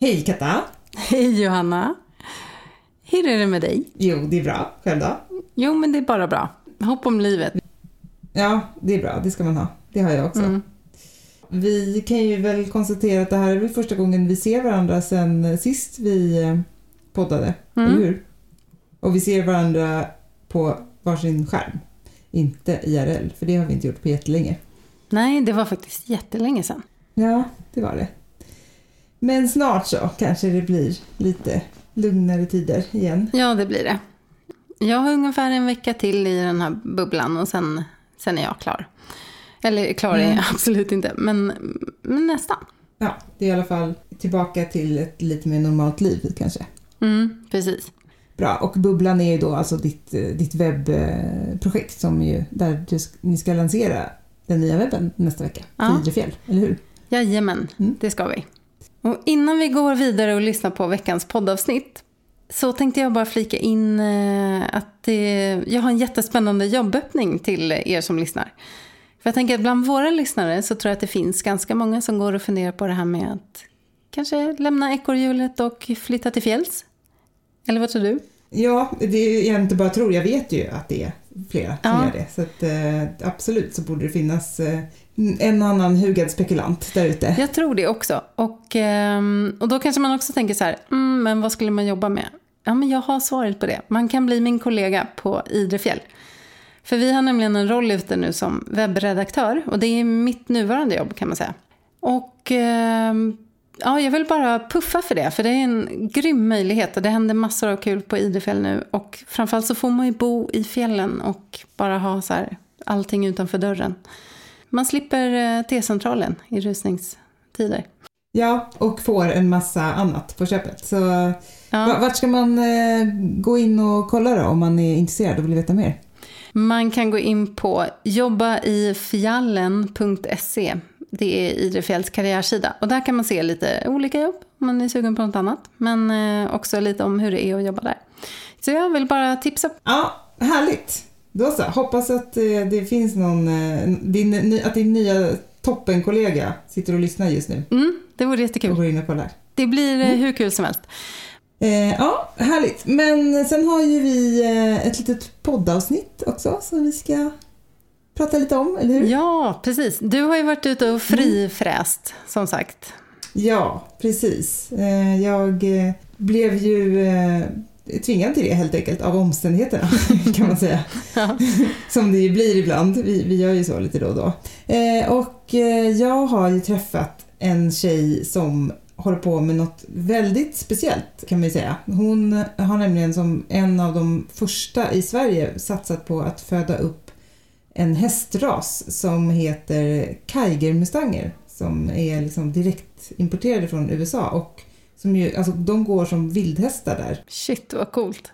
Hej Katta! Hej Johanna! Hur är det med dig? Jo, det är bra. Själv då? Jo, men det är bara bra. Hopp om livet. Ja, det är bra. Det ska man ha. Det har jag också. Mm. Vi kan ju väl konstatera att det här är väl första gången vi ser varandra sen sist vi eh, poddade, Mm. eller hur? Och vi ser varandra på varsin skärm. Inte IRL, för det har vi inte gjort på jättelänge. Nej, det var faktiskt jättelänge sedan. Ja, det var det. Men snart så kanske det blir lite lugnare tider igen. Ja, det blir det. Jag har ungefär en vecka till i den här bubblan och sen, sen är jag klar. Eller klar är jag Mm. absolut inte, men, men nästan. Ja, det är i alla fall tillbaka till ett lite mer normalt liv kanske. Mm, precis. Bra, och Bubblan är ju då alltså ditt, eh, ditt webbprojekt som ju, där du, ni ska lansera den nya webben nästa vecka. Ja. Till Idrefjäll, eller hur? Jajamän, Mm. det ska vi. Och innan vi går vidare och lyssnar på veckans poddavsnitt så tänkte jag bara flika in eh, att jag har en jättespännande jobböppning till er som lyssnar. För jag tänker att bland våra lyssnare så tror jag att det finns ganska många som går och funderar på det här med att kanske lämna ekorrhjulet och flytta till fjälls. Eller vad tror du? Ja, det är jag inte bara tror, jag vet ju att det är flera som Ja. gör det. Så att, eh, absolut så borde det finnas eh, en och annan hugad spekulant där ute. Jag tror det också. Och, ehm, och då kanske man också tänker så här, mm, men vad skulle man jobba med? Ja, men jag har svaret på det. Man kan bli min kollega på Idrefjäll. För vi har nämligen en roll ute nu som webbredaktör och det är mitt nuvarande jobb kan man säga. Och ehm, ja, jag vill bara puffa för det, för det är en grym möjlighet och det händer massor av kul på Idrefjäll nu. Och framförallt så får man ju bo i fjällen och bara ha så här, allting utanför dörren. Man slipper eh, T-centralen i rusningstider. Ja, och får en massa annat på köpet. Så Ja. va- vart ska man eh, gå in och kolla då om man är intresserad och vill veta mer? Man kan gå in på jobbaifjallen.se. Det är Idrefjälls karriärsida. Och där kan man se lite olika jobb om man är sugen på något annat. Men eh, också lite om hur det är att jobba där. Så jag vill bara tipsa. Ja, härligt. Då så. Hoppas att eh, det finns någon, eh, din, att din nya toppenkollega sitter och lyssnar just nu Mm, det vore och jättekul. går in och kollar. Det blir eh, hur kul som helst. Eh, ja, härligt. Men sen har ju vi ett litet poddavsnitt också som vi ska prata lite om, eller hur? Ja, precis. Du har ju varit ute och frifräst, som sagt. Ja, precis. Jag blev ju tvingad till det helt enkelt av omständigheterna kan man säga. Som det ju blir ibland. Vi, vi gör ju så lite då och då. Eh, och eh, jag har ju träffat en tjej som håller på med något väldigt speciellt kan man säga. Hon har nämligen som en av de första i Sverige satsat på att föda upp en hästras som heter Kiger Mustanger som är liksom direkt importerade från USA och som ju, alltså de går som vildhästar där. Shit, vad coolt.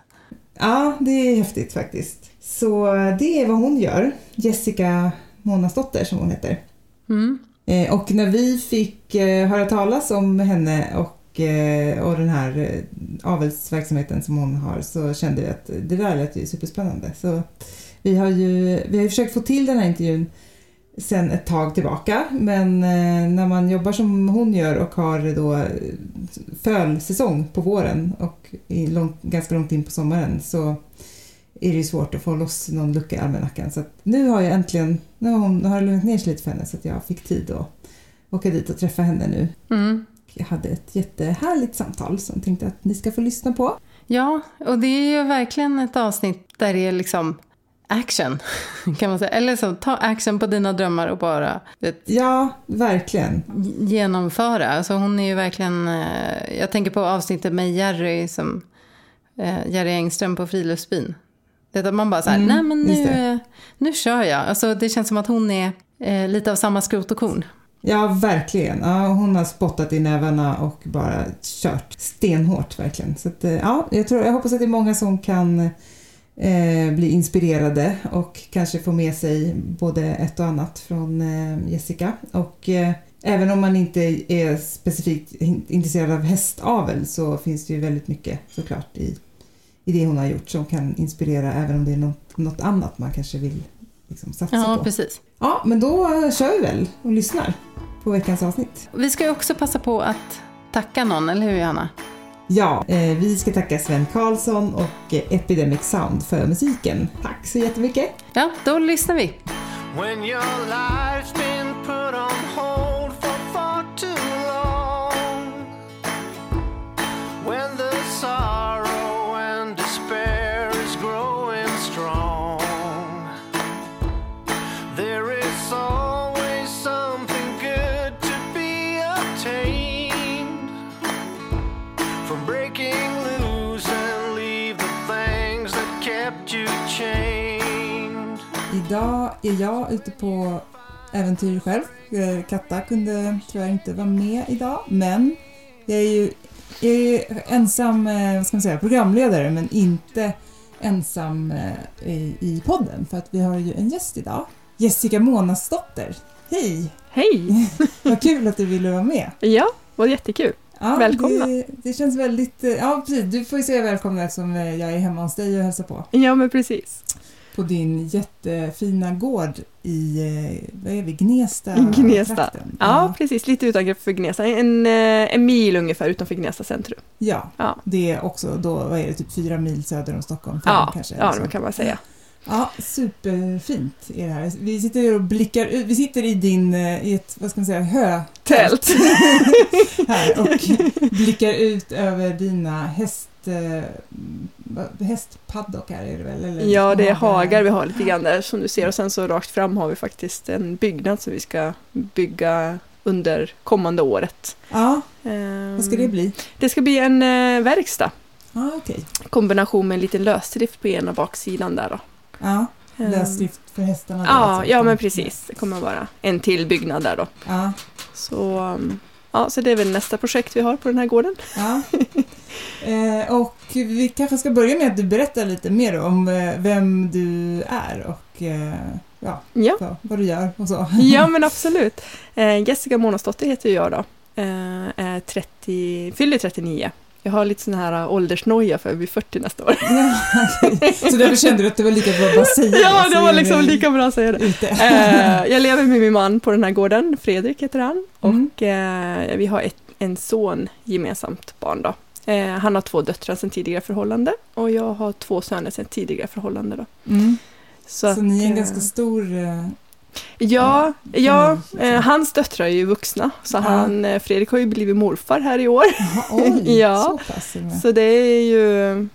Ja, det är häftigt faktiskt. Så det är vad hon gör. Jessica Månadsdotter som hon heter. Mm. Eh, och när vi fick eh, höra talas om henne och, eh, och den här avelsverksamheten som hon har så kände vi att det där lät ju superspännande. Så vi har ju vi har ju försökt få till den här intervjun sen ett tag tillbaka men eh, när man jobbar som hon gör och har då eh, fölsäsong på våren och i långt, ganska långt in på sommaren så är det ju svårt att få loss någon lucka i almanackan. Så nu har jag äntligen, nu har, hon, har det lugnat ner sig lite för henne så att jag fick tid att åka dit och träffa henne nu. Mm. Jag hade ett jättehärligt samtal som jag tänkte att ni ska få lyssna på. Ja, och det är ju verkligen ett avsnitt där det är liksom action, kan man säga. Eller så, ta action på dina drömmar och bara vet, Ja, verkligen. genomföra. Alltså hon är ju verkligen, eh, jag tänker på avsnittet med Jerry, som, eh, Jerry Engström på Friluftsbyn. Det att man bara så här, Mm, nej men nu, nu kör jag. Alltså det känns som att hon är eh, lite av samma skrot och korn. Ja, verkligen. Ja, hon har spottat i nävarna och bara kört stenhårt verkligen. Så att, eh, ja, jag, tror, jag hoppas att det är många som kan bli inspirerade och kanske få med sig både ett och annat från eh, Jessica. Och eh, även om man inte är specifikt in- intresserad av hästavel så finns det ju väldigt mycket såklart i, i det hon har gjort som kan inspirera även om det är något, något annat man kanske vill liksom, satsa Ja, på. precis. Ja, men då eh, kör vi väl och lyssnar på veckans avsnitt. Vi ska ju också passa på att tacka någon, eller hur Johanna? Ja, eh, vi ska tacka Sven Karlsson och eh, Epidemic Sound för musiken. Tack så jättemycket! Ja, då lyssnar vi. Är jag ute på äventyr själv. Eh, Katta kunde tyvärr inte vara med idag, men jag är ju jag är ensam eh, ska man säga, programledare, men inte ensam eh, i, i podden, för att vi har ju en gäst idag. Jessica Månasdotter. Hej! Hej! Vad kul att du ville vara med. Ja, vad jättekul. Ja, Välkomna. Det, det känns väldigt... Ja, precis. Du får ju säga välkommen eftersom jag är hemma hos dig och hälsar på. Ja, men precis. På din jättefina gård i, eh, vad är vi, Gnesta? Gnesta. trakten. Ja, precis. Lite utanför Gnesta. En, eh, en mil ungefär utanför Gnesta centrum. Ja, Ja, det är också då, vad är det, typ fyra mil söder om Stockholm? Ja, kanske, ja det kan man säga. Ja, superfint är det här. Vi sitter och blickar ut, vi sitter i din, eh, i ett, vad ska man säga, hö Tält. här och blickar ut över dina häst, hästpaddockar är det väl? Eller Ja, det är hagar vi har lite grann där som du ser. Och sen så rakt fram har vi faktiskt en byggnad som vi ska bygga under kommande året. Ja, Ehm, vad ska det bli? Det ska bli en eh, verkstad. Ja, okej. Kombination med en liten lösdrift på ena baksidan där då. Ja, Ehm, lösdrift för hästarna. Ja, alltså. ja men precis. Det kommer vara en till byggnad där då. Ja, Så, um, ja, så det är väl nästa projekt vi har på den här gården. ja. Eh, och vi kanske ska börja med att du berättar lite mer om eh, vem du är och eh, ja, Ja, vad, vad du gör och så. ja men absolut. Jessica Månadsdotter heter jag då. Är 30, fyller 39. Jag har lite sån här åldersnoja för jag blir 40 nästa år. Ja. Så därför kände du att det var lika bra att bara säga Ja, så det var liksom lika bra att säga det. Eh, jag lever med min man på den här gården, Fredrik heter han. Mm. Och eh, vi har ett, en son gemensamt barn då. Eh, han har två döttrar sedan tidigare förhållande och jag har två söner sedan tidigare förhållande då. Mm. Så, Så, ni är en eh, ganska stor... eh, Ja, Ja, eh, hans döttrar är ju vuxna. Så han, eh, Fredrik har ju blivit morfar här i år. Jaha, oj, Ja. så. Så det är ju...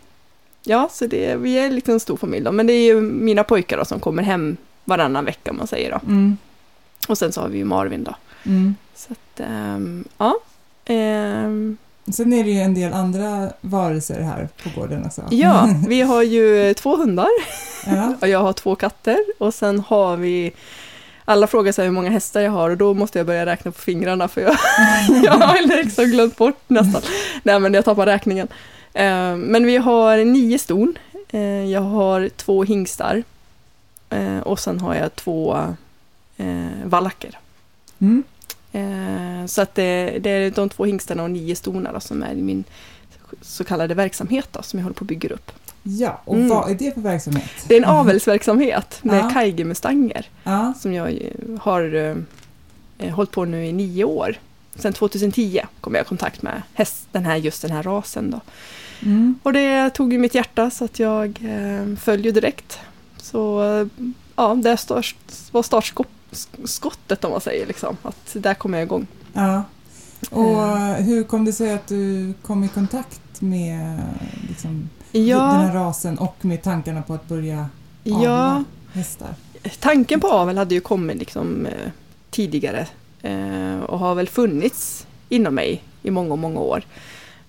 Ja, så det, vi är liksom en stor familj då. Men det är ju mina pojkar då som kommer hem varannan vecka om man säger då. Mm. Och sen så har vi ju Marvin då. Mm. Så att, ehm, ja. Ehm, Sen är det ju en del andra varelser här på gården också. ja, vi har ju två hundar ja. och jag har två katter. Och sen har vi alla frågar sig hur många hästar jag har och då måste jag börja räkna på fingrarna för jag, jag har liksom glömt bort nästan. Nej men jag tappar räkningen. Eh, men vi har nio ston. Eh, jag har två hingstar. Eh, och sen har jag två valacker. Mm. Eh, så att det, det är de två hingstarna och nio stona då, som är i min så kallade verksamhet då, som jag håller på att bygga upp. ja, och Mm. vad är det för verksamhet? Det är en avelsverksamhet med Ja. Kaigemustanger. Ja, som jag ju har eh, eh, hållit på nu i nio år. Sen 2010 kom jag i kontakt med häst, den här, just den här rasen. Då. mm. Och det tog ju mitt hjärta så att jag eh, föll ju direkt. Så eh, ja, det start, var startskottet om man säger. Liksom. Att där kom jag igång. ja. Och Eh. hur kom det sig att du kom i kontakt med liksom, den Ja, här rasen och med tankarna på att börja ja, avla hästar? tanken på avel hade ju kommit liksom, eh, tidigare eh, och har väl funnits inom mig i många, många år.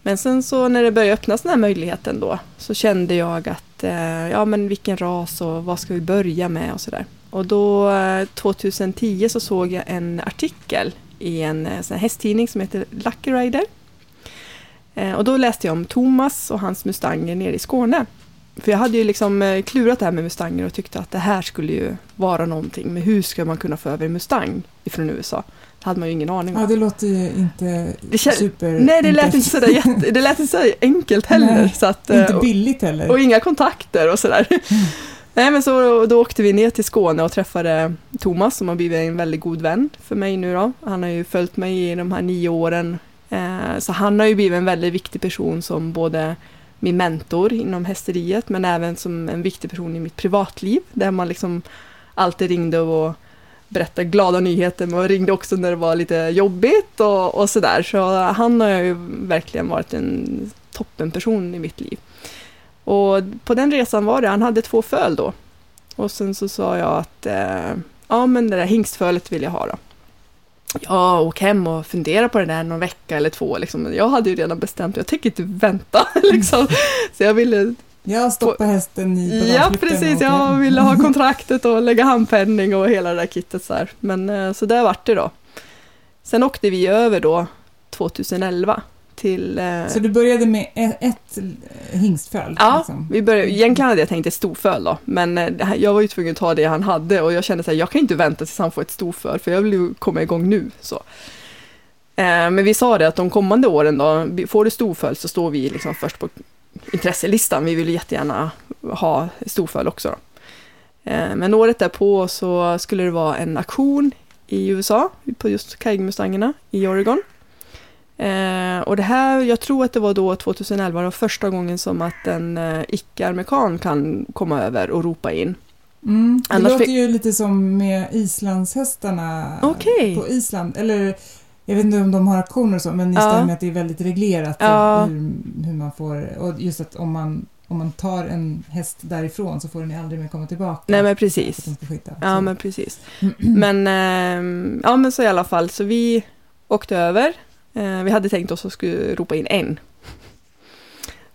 Men sen så när det började öppnas den här möjligheten då så kände jag att ja men vilken ras och vad ska vi börja med och sådär. Och då eh, 2010 så såg jag en artikel i en eh, sån hästtidning som heter Lucky Rider. Eh, och då läste jag om Thomas och hans mustanger nere i Skåne. För jag hade ju liksom eh, klurat det här med mustanger och tyckte att det här skulle ju vara någonting. Men hur ska man kunna få över en mustang ifrån USA? Det hade man ju ingen aning om. Ja, det låter ju inte Det super... Nej, det lät inte, sådär, jätte, det lät inte så enkelt heller. Nej, att, eh, inte och, billigt heller. och inga kontakter och sådär. Nej, men så då åkte vi ner till Skåne och träffade Thomas som har blivit en väldigt god vän för mig nu då. Han har ju följt mig i de här nio åren eh, så han har ju blivit en väldigt viktig person som både min mentor inom hästeriet men även som en viktig person i mitt privatliv där man liksom alltid ringde och berättade glada nyheter men ringde också när det var lite jobbigt och, och sådär. Så han har ju verkligen varit en toppenperson i mitt liv. Och på den resan var det, han hade två föl då. Och sen så sa jag att eh, ja men det där hingstfölet vill jag ha då. Ja, åk hem och fundera på det där någon vecka eller två. Liksom. Jag hade ju redan bestämt, jag tänker inte vänta. Liksom. Så jag ville Jag stoppar hästen i Ja, precis. Jag ville ha kontraktet och lägga handpenning och hela det där kittet så här. Men eh, så där vart det då. Sen åkte vi över då 2011 till... eh, Så du började med ett, ett hingstföl? Ja, liksom. vi började, egentligen hade jag tänkt ett storföl då, men eh, jag var ju tvungen att ta det han hade och jag kände så här, jag kan inte vänta tills han får ett storföl för jag vill ju komma igång nu. Så. Eh, men vi sa det att de kommande åren då, får du storföl så står vi liksom först på intresselistan. Vi vill jättegärna ha storföl också. Då. Eh, men året därpå så skulle det vara en aktion i USA på just Kajgmustangerna i Oregon. Eh, och det här, jag tror att det var då 2011, det var första gången som att en eh, icke-amerikan kan komma över och ropa in. Mm, det Annars låter ju lite som med islandshästarna Okej. på Island. Eller jag vet inte om de har aktioner och så, men just Ja. det här med att det är väldigt reglerat Ja. hur, hur man får... Och just att om man, om man tar en häst därifrån så får den aldrig mer komma tillbaka. Nej men precis. skita. Ja men precis. Men, ehm, ja men så i alla fall, så vi åkte över. Eh, vi hade tänkt oss att skulle ropa in en.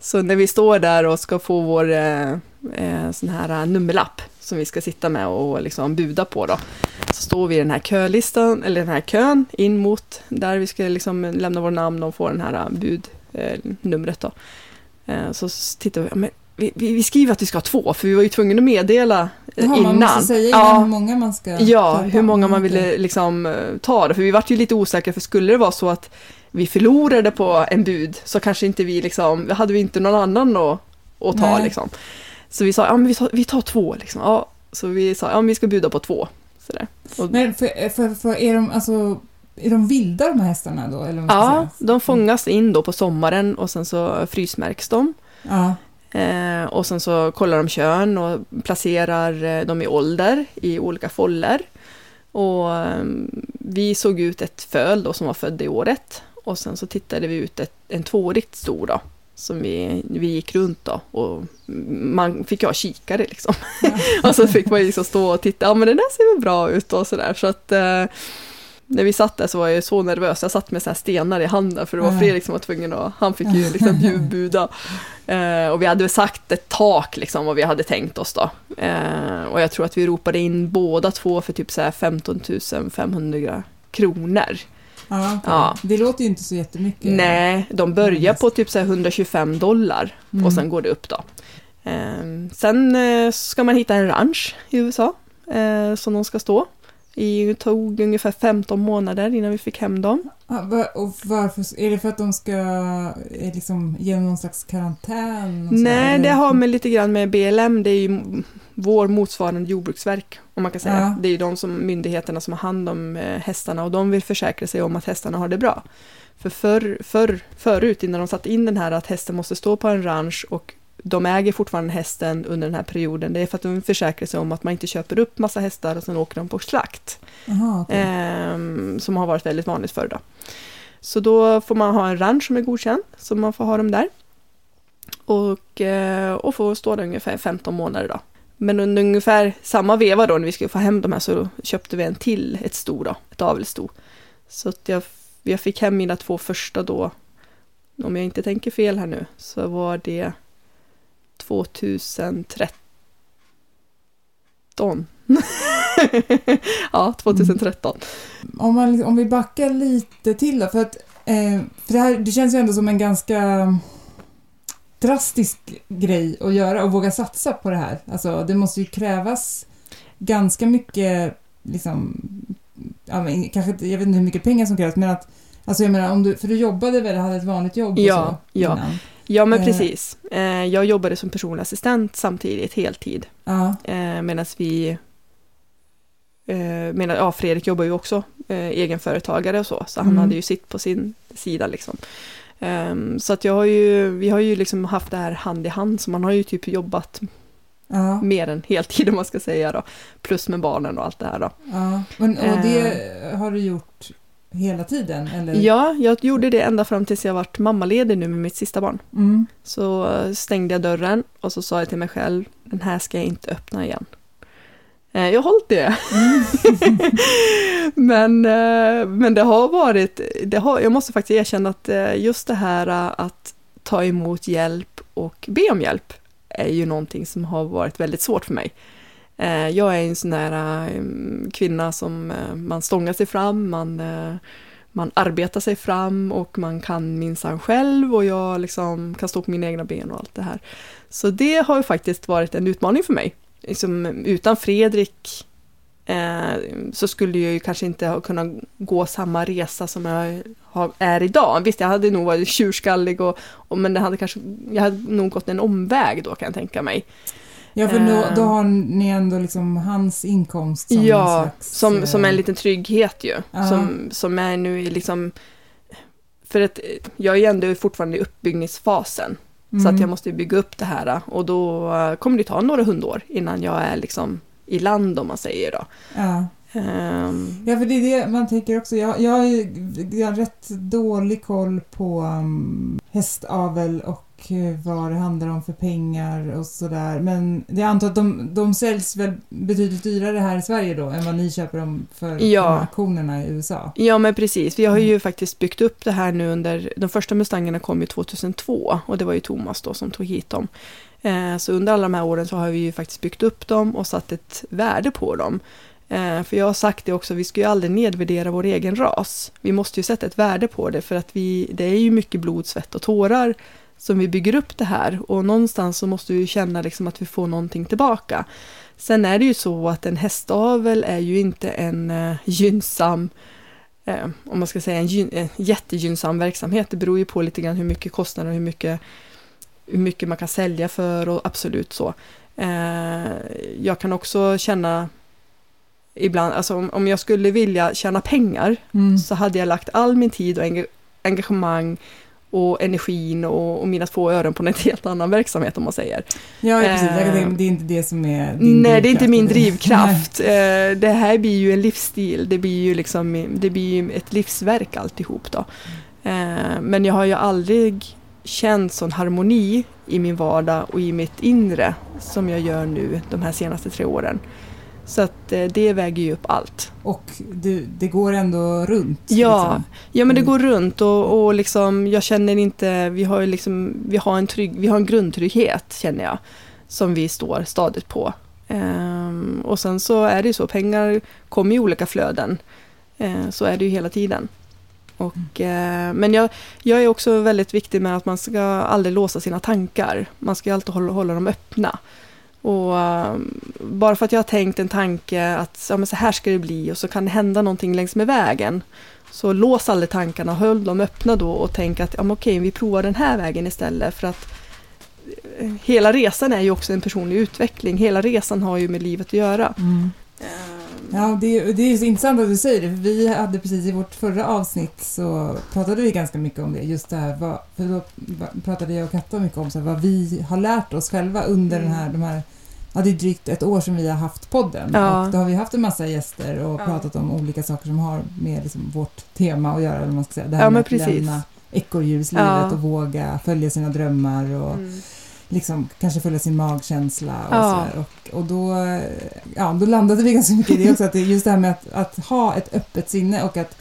Så när vi står där och ska få vår eh, eh sån här eh, nummerlapp som vi ska sitta med och liksom buda på då. Så står vi i den här kölistan, eller den här kön in mot där vi ska liksom lämna vår namn och få den här budnumret eh, då. Eh, så tittar vi, men vi, vi, skriver att vi ska ha två för vi var ju tvungna att meddela eh, Jaha, innan. man måste säga innan Ja. hur många man ska Ja, hur många man ville liksom eh, ta det. För vi vart ju lite osäkra, för skulle det vara så att vi förlorade på en bud så kanske inte vi liksom, hade vi inte någon annan att, att ta Nej. liksom. Så vi sa, ja men vi tar, vi tar två liksom. Ja, så vi sa, ja men vi ska buda på två. Sådär. Och, Men för, för, för är de alltså... Är de vilda de här hästarna då? Eller ja, säga? de fångas in då på sommaren och sen så frysmärks de. Ja. Eh, och sen så kollar de kön och placerar eh, dem i ålder i olika foller. Och eh, vi såg ut ett föl då som var född i året. Och sen så tittade vi ut ett, en tvåårigt sto då. Som vi, vi gick runt då och man fick ju ha kikare liksom. och så fick man liksom stå och titta, ja men den där ser väl bra ut och sådär. Så att eh, när vi satt där så var jag så nervös, jag satt med så här stenar i handen för det var. Fredrik som var tvungen att, han fick ju liksom bjudbuda. Eh, och vi hade sagt ett tak liksom vad vi hade tänkt oss då. Eh, och jag tror att vi ropade in båda två för typ så här 15 500 kronor. Ja, okej. Ja. Det låter ju inte så jättemycket. Nej, de börjar på typ så här 125 dollar Mm. och sen går det upp då. Eh, sen eh, ska man hitta en ranch i USA eh, som de ska stå. I, det tog ungefär 15 månader innan vi fick hem dem. Och varför? Är det för att de ska eh, liksom, genom någon slags karantän? Nej, det har med lite grann med BLM, det är ju vår motsvarande jordbruksverk, om man kan säga. Ja. Det är ju de som, myndigheterna som har hand om eh, hästarna och de vill försäkra sig om att hästarna har det bra. För förr, förr, förut, innan de satte in den här att hästen måste stå på en ranch och de äger fortfarande hästen under den här perioden, det är för att de vill försäkra sig om att man inte köper upp massa hästar och sen åker de på slakt. Jaha, okej. Ehm, som har varit väldigt vanligt förr då. Så då får man ha en ranch som är godkänd, så man får ha dem där. Och, eh, och får stå där ungefär 15 månader då. Men under ungefär samma veva då när vi skulle få hem de här så köpte vi en till, ett sto då, ett avelssto. Så att jag, jag fick hem mina två första då, om jag inte tänker fel här nu, så var det 2013. ja, 2013. Om, man, om vi backar lite till då, för att eh, för det, här, det känns ju ändå som en ganska drastisk grej att göra och våga satsa på det här. Alltså, det måste ju krävas ganska mycket, liksom, ja, men, kanske jag vet inte hur mycket pengar som krävs, men att Alltså jag menar, om du, för du jobbade väl, hade ett vanligt jobb och Ja, så ja. innan? Ja, men Eh. precis. Eh, jag jobbade som personlig assistent samtidigt, heltid. Ja, Eh, Medan vi medan, ja, Fredrik jobbar ju också egenföretagare och så, så han Mm. hade ju sitt på sin sida liksom. Ehm, så att jag har ju, vi har ju liksom haft det här hand i hand, så man har ju typ jobbat Ja, mer än heltid om man ska säga då. Plus med barnen och allt det här då. ja. Men, och det har du gjort hela tiden? Eller? Ja, jag gjorde det ända fram tills jag vart mammaledig nu med mitt sista barn. Mm. Så stängde jag dörren och så sa jag till mig själv, den här ska jag inte öppna igen. Eh, Jag har hållit det. men, eh, men det har varit, det har, jag måste faktiskt erkänna att eh, just det här att ta emot hjälp och be om hjälp är ju någonting som har varit väldigt svårt för mig. Eh, Jag är en sån där eh, kvinna som eh, man stångar sig fram, man, eh, man arbetar sig fram och man kan minsann själv och jag liksom kan stå på mina egna ben och allt det här. Så det har ju faktiskt varit en utmaning för mig. Liksom, utan Fredrik eh, så skulle jag ju kanske inte ha kunnat gå samma resa som jag har, är idag. Visst, jag hade nog varit tjurskallig och, och men det hade kanske, jag hade nog gått en omväg då kan jag tänka mig. Ja, för då, då har ni ändå liksom hans inkomst som en ja, slags... som, eh, som en liten trygghet ju. Som, som är nu i liksom... För att jag är ju ändå fortfarande i uppbyggnadsfasen. Så mm. att jag måste bygga upp det här och då eh, kommer det ta några hundår innan jag är liksom i land om man säger då. Ja. Ehm, ja, för det är det man tänker också. Jag, jag, har, ju, jag har rätt dålig koll på um, hästavel och vad det handlar om för pengar och sådär. Men jag antar att de, de säljs väl betydligt dyrare här i Sverige då än vad ni köper dem för Ja. auktionerna i USA. Ja men precis, vi har Mm. ju faktiskt byggt upp det här nu under, de första Mustangerna kom ju 2002 och det var ju Thomas då som tog hit dem. Eh, så under alla de här åren så har vi ju faktiskt byggt upp dem och satt ett värde på dem. Eh, för jag har sagt det också, vi ska ju aldrig nedvärdera vår egen ras. Vi måste ju sätta ett värde på det för att vi, det är ju mycket blod, svett och tårar som vi bygger upp det här och någonstans så måste vi ju känna liksom att vi får någonting tillbaka. Sen är det ju så att en hästavel är ju inte en eh, gynnsam eh, om man ska säga en, en jättegynnsam verksamhet. Det beror ju på lite grann hur mycket kostnader och hur mycket, hur mycket man kan sälja för och absolut så. Eh, jag kan också känna ibland, alltså om, om jag skulle vilja tjäna pengar Mm. så hade jag lagt all min tid och engagemang och energin och, och mina två öron på en helt annan verksamhet om man säger. Ja, precis. Eh, det är inte det som är din Nej, det är inte min drivkraft. Eh, Det här blir ju en livsstil, det blir ju liksom, det blir ett livsverk alltihop då. Eh, Men jag har ju aldrig känt sån harmoni i min vardag och i mitt inre som jag gör nu de här senaste tre åren. Så att eh, det väger ju upp allt. Och du, det går ändå runt. Ja, liksom. ja men det Mm. går runt och, och liksom, jag känner inte, vi har liksom, vi har en trygg, vi har en grundtrygghet känner jag. Som vi står stadigt på. Ehm, och sen så är det ju så, pengar kommer i olika flöden. Eh, så är det ju hela tiden. Och, eh, men jag, jag är också väldigt viktig med att man ska aldrig låsa sina tankar. Man ska ju alltid hålla, hålla dem öppna. Och eh, bara för att jag har tänkt en tanke att ja, så här ska det bli och så kan det hända någonting längs med vägen. Så lås aldrig tankarna, håll dem öppna då och tänk att ja, okej, vi provar den här vägen istället för att eh, hela resan är ju också en personlig utveckling. Hela resan har ju med livet att göra. Mm. Ehm, Ja, det, det är så intressant att du säger det, för vi hade precis i vårt förra avsnitt så pratade vi ganska mycket om det, just det här, vad, för då pratade jag och Katta mycket om så här, vad vi har lärt oss själva under den här, de här, ja det är drygt ett år sedan vi har haft podden Ja. och då har vi haft en massa gäster och Ja. pratat om olika saker som har med liksom vårt tema att göra, eller man ska säga, det här Ja, med att precis. lämna ekorrhjulslivet och våga följa sina drömmar och mm. liksom kanske följa sin magkänsla och Ja. sådär. Och, och då, ja, då landade vi ganska mycket i det också, att det är just det här med att, att ha ett öppet sinne och att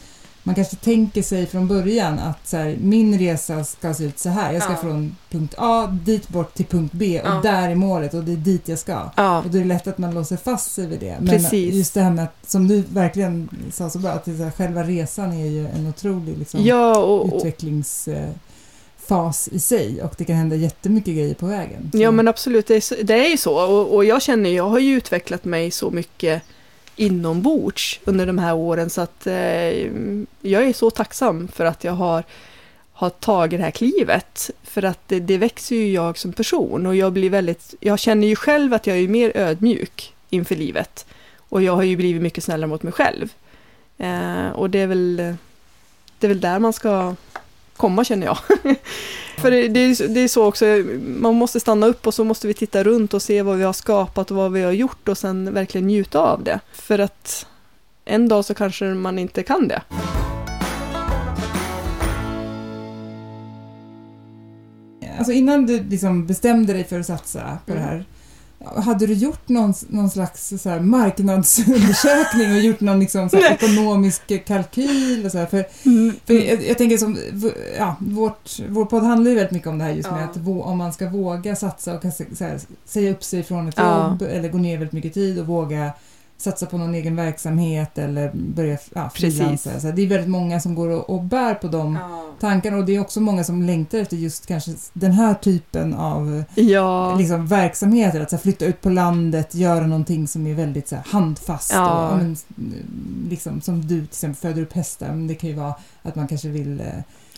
man kanske tänker sig från början att så här, min resa ska se ut så här. Jag ska Ja. från punkt A dit bort till punkt B och Ja. där är målet och det är dit jag ska. Ja, Och då är det lätt att man låser fast sig vid det. Men Precis. just det här med att, som du verkligen sa så bra, att så här, själva resan är ju en otrolig liksom, ja och, och, utvecklingsfas i sig och det kan hända jättemycket grejer på vägen. Så- Ja men absolut, det är, det är ju så. Och, och jag känner, jag har ju utvecklat mig så mycket inombords under de här åren så att eh, jag är så tacksam för att jag har, har tagit det här klivet. För att det, det växer ju jag som person och jag blir väldigt, jag känner ju själv att jag är mer ödmjuk inför livet. Och jag har ju blivit mycket snällare mot mig själv. Eh, och det är väl det är väl där man ska komma känner jag. För det, är, det är så också, man måste stanna upp och så måste vi titta runt och se vad vi har skapat och vad vi har gjort och sen verkligen njuta av det. För att en dag så kanske man inte kan det. Alltså innan du liksom bestämde dig för att satsa på Mm. det här, hade du gjort någon, någon slags så här marknadsundersökning och gjort någon liksom så här ekonomisk kalkyl? Och så här? För, för jag, jag tänker som, ja, vårt, vår podd handlar ju väldigt mycket om det här just med Ja. att vå, om man ska våga satsa och så här, säga upp sig från ett Ja. jobb eller gå ner väldigt mycket tid och våga satsa på någon egen verksamhet eller börja ja, frilansa. Så det är väldigt många som går och, och bär på de tankarna och det är också många som längtar efter just kanske den här typen av Ja, liksom, verksamheter. Att så här, flytta ut på landet, göra någonting som är väldigt så här, handfast. Ja. Och, ja, men, liksom, som du till exempel föder upp hästar, men det kan ju vara att man kanske vill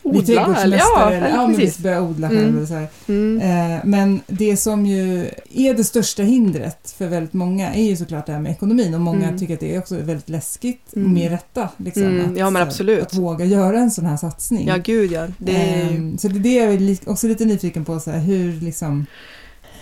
eh, bli odla. trädgårdsmästare Ja, eller ja, men precis. börja odla själv. Mm. Eller så här. Mm. Eh, men det som ju är det största hindret för väldigt många är ju såklart det här med ekonomin och många Mm. tycker att det är också väldigt läskigt Mm. med rätta. Liksom, Mm, att, ja, men absolut. att våga göra en sån här satsning. Ja, gud ja. Det är, Ehm, så det är det jag är också lite nyfiken på, så här, hur liksom...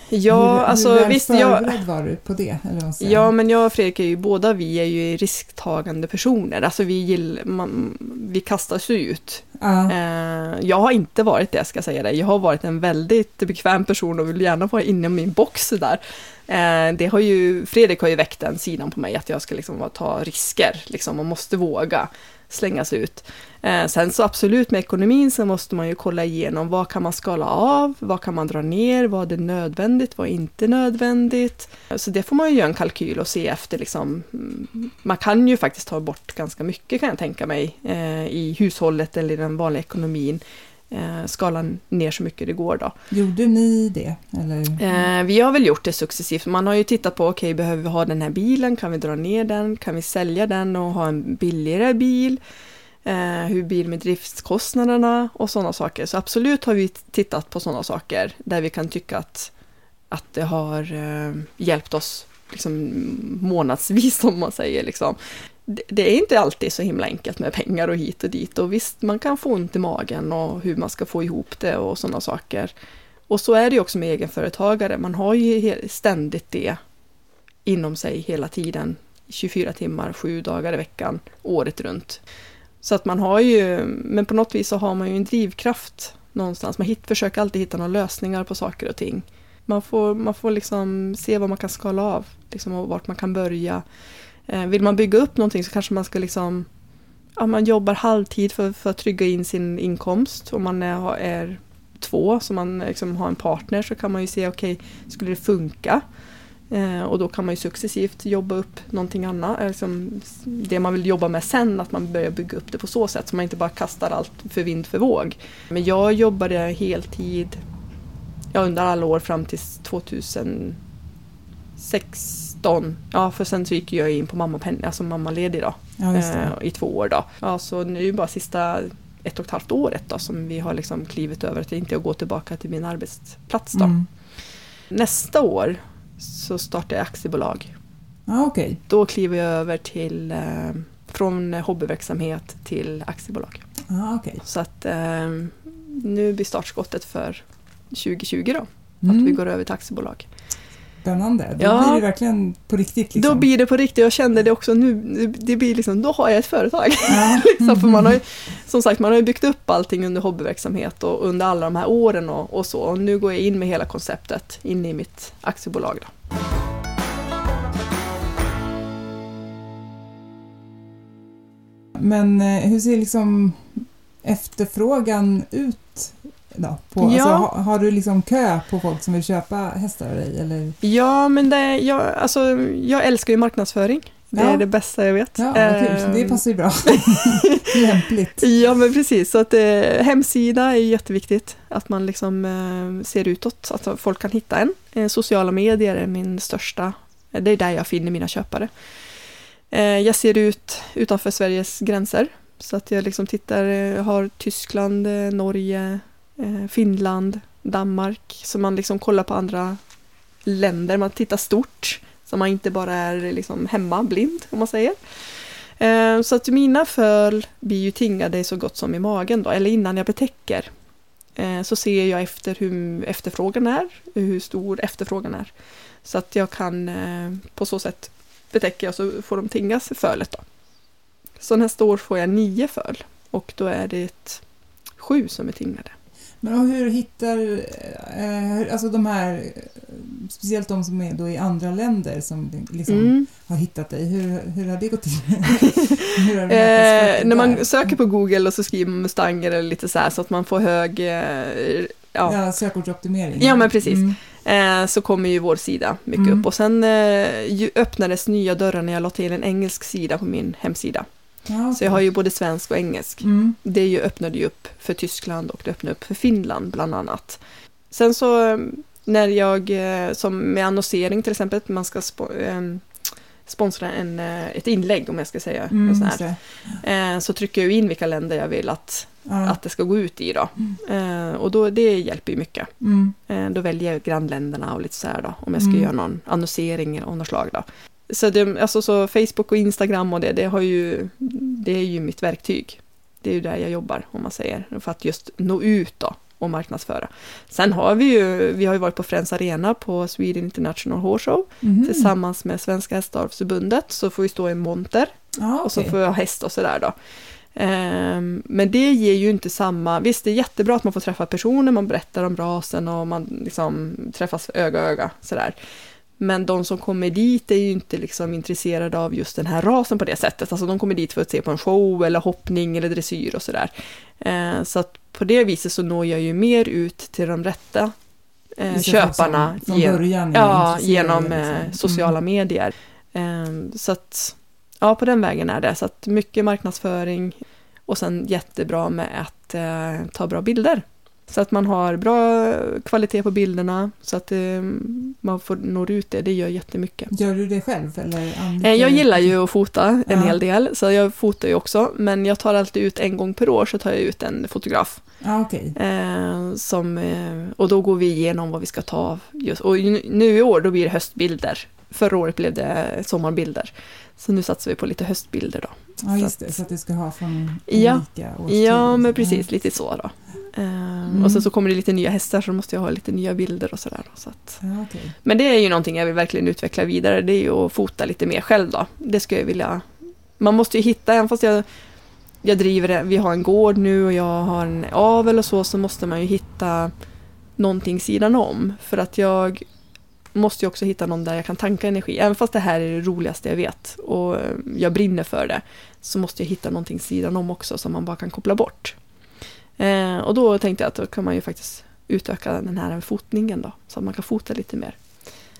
ja, hur, alltså hur väl visst, jag, var du på det? Ja, men jag och Fredrik är ju båda vi är ju risktagande personer. Alltså vi, gill, man, vi kastas ju ut. Eh, jag har inte varit det, ska jag säga det. Jag har varit en väldigt bekväm person och vill gärna vara inne i min box där. Eh, det har ju, Fredrik har ju väckt den sidan på mig, att jag ska liksom ta risker. Liksom, man måste våga slängas ut. Eh, sen så absolut med ekonomin så måste man ju kolla igenom vad kan man skala av, vad kan man dra ner, vad är nödvändigt, vad är inte nödvändigt. Eh, så det får man ju göra en kalkyl och se efter liksom, mm, man kan ju faktiskt ta bort ganska mycket kan jag tänka mig eh, i hushållet eller i den vanliga ekonomin. Eh, skala ner så mycket det går då. Gjorde ni det? Eller? Eh, vi har väl gjort det successivt. Man har ju tittat på, okej, behöver vi ha den här bilen? Kan vi dra ner den? Kan vi sälja den och ha en billigare bil? Eh, hur blir det med driftskostnaderna och sådana saker? Så absolut har vi tittat på sådana saker där vi kan tycka att, att det har hjälpt oss liksom, månadsvis, om man säger. Liksom. Det, är inte alltid så himla enkelt med pengar och hit och dit. Och visst, man kan få ont i magen och hur man ska få ihop det och sådana saker. Och så är det ju också med egenföretagare. Man har ju ständigt det inom sig hela tiden. 24 timmar, sju dagar i veckan, året runt. Så att man har ju, men på något vis så har man ju en drivkraft någonstans. Man hit, försöker alltid hitta några lösningar på saker och ting. Man får, man får liksom se vad man kan skala av liksom, och vart man kan börja. Eh, vill man bygga upp någonting så kanske man ska liksom ja, man jobbar halvtid för, för att trygga in sin inkomst. Om man är, är två, så man liksom har en partner, så kan man ju se, okej, skulle det funka? Eh, och då kan man ju successivt jobba upp någonting annat, eh, liksom det man vill jobba med sen, att man börjar bygga upp det på så sätt, så man inte bara kastar allt för vind för våg. Men jag jobbade heltid ja, under alla år fram till 2016. Ja, för sen så gick jag in på mammapenning, alltså mammaledig då ja, eh, i två år. Då. Ja, så nu bara sista ett och ett halvt året då, som vi har liksom klivit över att inte gå tillbaka till min arbetsplats. Då. Mm. Nästa år så startar jag aktiebolag. Ja, okej. Då kliver jag över till eh, från hobbyverksamhet till aktiebolag. Ja, okej. Så att eh, nu blir startskottet för 2020 då, att Mm. vi går över till aktiebolag. Spännande. Då Ja. blir det verkligen på riktigt. Liksom. Då blir det på riktigt, jag kände det också nu, det blir liksom, då har jag ett företag. Ja. liksom, för man har ju, som sagt, man har ju byggt upp allting under hobbyverksamhet och under alla de här åren och, och så. Och nu går jag in med hela konceptet in i mitt aktiebolag. Då. Men eh, hur ser liksom efterfrågan ut? Då, på, Ja. alltså, ha, har du liksom kö på folk som vill köpa hästar av dig? Eller? Ja, men det, jag, alltså, jag älskar ju marknadsföring. Det Ja. är det bästa jag vet. Ja, kul. Ehm, Det passar ju bra. Lämpligt. Ja, men precis. Så att, eh, hemsida är jätteviktigt. Att man liksom eh, ser utåt, att folk kan hitta en. Eh, sociala medier är min största, det är där jag finner mina köpare. Eh, jag ser ut utanför Sveriges gränser. Så att jag liksom tittar, eh, har Tyskland, eh, Norge, Eh, Finland, Danmark. Så man liksom kollar på andra länder, man tittar stort. Så man inte bara är liksom hemma blind, om man säger. Eh, så att mina föl blir ju tingade så gott som i magen då, eller innan jag betäcker. Eh, så ser jag efter hur efterfrågan är, hur stor efterfrågan är. Så att jag kan på så sätt betäcka och så får de tingas fölet då. Så nästa år får jag nio föl och då är det sju som är tingade. Men hur hittar, eh, alltså de här, speciellt de som är då i andra länder som liksom Mm. har hittat dig, hur, hur har det gått till? hur har Eh, när man söker på Google och så skriver man Mustanger eller lite så här så att man får hög, eh, ja, Ja, sökordsoptimering. Ja, men precis. Mm. eh, så kommer ju vår sida mycket Mm. upp. Och sen eh, öppnades nya dörrar när jag la till en engelsk sida på min hemsida. Ja, Så jag har ju både svensk och engelsk. Mm. Det ju öppnade ju upp för Tyskland och det öppnade upp för Finland bland annat. Sen så eh, när jag, eh, som med annonsering till exempel, man ska spo- eh, sponsra en, eh, ett inlägg om jag ska säga. Mm, sån här. Eh, så trycker jag in vilka länder jag vill att, Ja. att det ska gå ut i då. Eh, och då, det hjälper ju mycket. Mm. Då väljer jag grannländerna och lite så här då, om jag ska Mm. göra någon annonsering av något slag då. Så, det, alltså, så Facebook och Instagram och det, det, har ju, det är ju mitt verktyg. Det är ju där jag jobbar, om man säger, för att just nå ut då och marknadsföra. Sen har vi ju, vi har ju varit på Friends Arena på Sweden International Horse Show Mhm. tillsammans med Svenska Hästavelsförbundet, så får vi stå i monter Ja, och så får jag ha häst och sådär då. Ehm, men det ger ju inte samma, visst det är jättebra att man får träffa personer, man berättar om rasen och man liksom träffas öga öga sådär. Men de som kommer dit är ju inte liksom intresserade av just den här rasen på det sättet. Alltså de kommer dit för att se på en show eller hoppning eller dressyr och sådär. Eh, så att på det viset så når jag ju mer ut till de rätta eh, köparna som Från gen- Ja, genom eh, liksom. sociala Mm. medier. Ehm, så att, ja, på den vägen är det. Så att mycket marknadsföring och sen jättebra med att eh, ta bra bilder. Så att man har bra kvalitet på bilderna så att eh, man får når ut det. Det gör jättemycket. Gör du det själv eller anlitar Eh, jag gillar ju att fota en Ja. hel del, så jag fotar ju också. Men jag tar alltid ut en gång per år så tar jag ut en fotograf. Ja, okej. Eh, som, eh, och då går vi igenom vad vi ska ta. Just, och nu, i år då blir det höstbilder. Förra året blev det sommarbilder. Så nu satsar vi på lite höstbilder då. Ja, just Så det. Så att du ska ha från Ja. olika årstider. Ja, men precis, lite så då. Eh, Mm. Och sen så kommer det lite nya hästar så då måste jag ha lite nya bilder och sådär. Så att, Ja, okej. men det är ju någonting jag vill verkligen utveckla vidare. Det är ju att fota lite mer själv då. Det skulle jag vilja. Man måste ju hitta, även fast jag, jag driver det, vi har en gård nu och jag har en avel och så, så måste man ju hitta någonting sidan om. För att jag måste ju också hitta någon där jag kan tanka energi. Även fast det här är det roligaste jag vet och jag brinner för det, så måste jag hitta någonting sidan om också som man bara kan koppla bort. Eh, och då tänkte jag att då kan man ju faktiskt utöka den här fotningen då, så att man kan fota lite mer.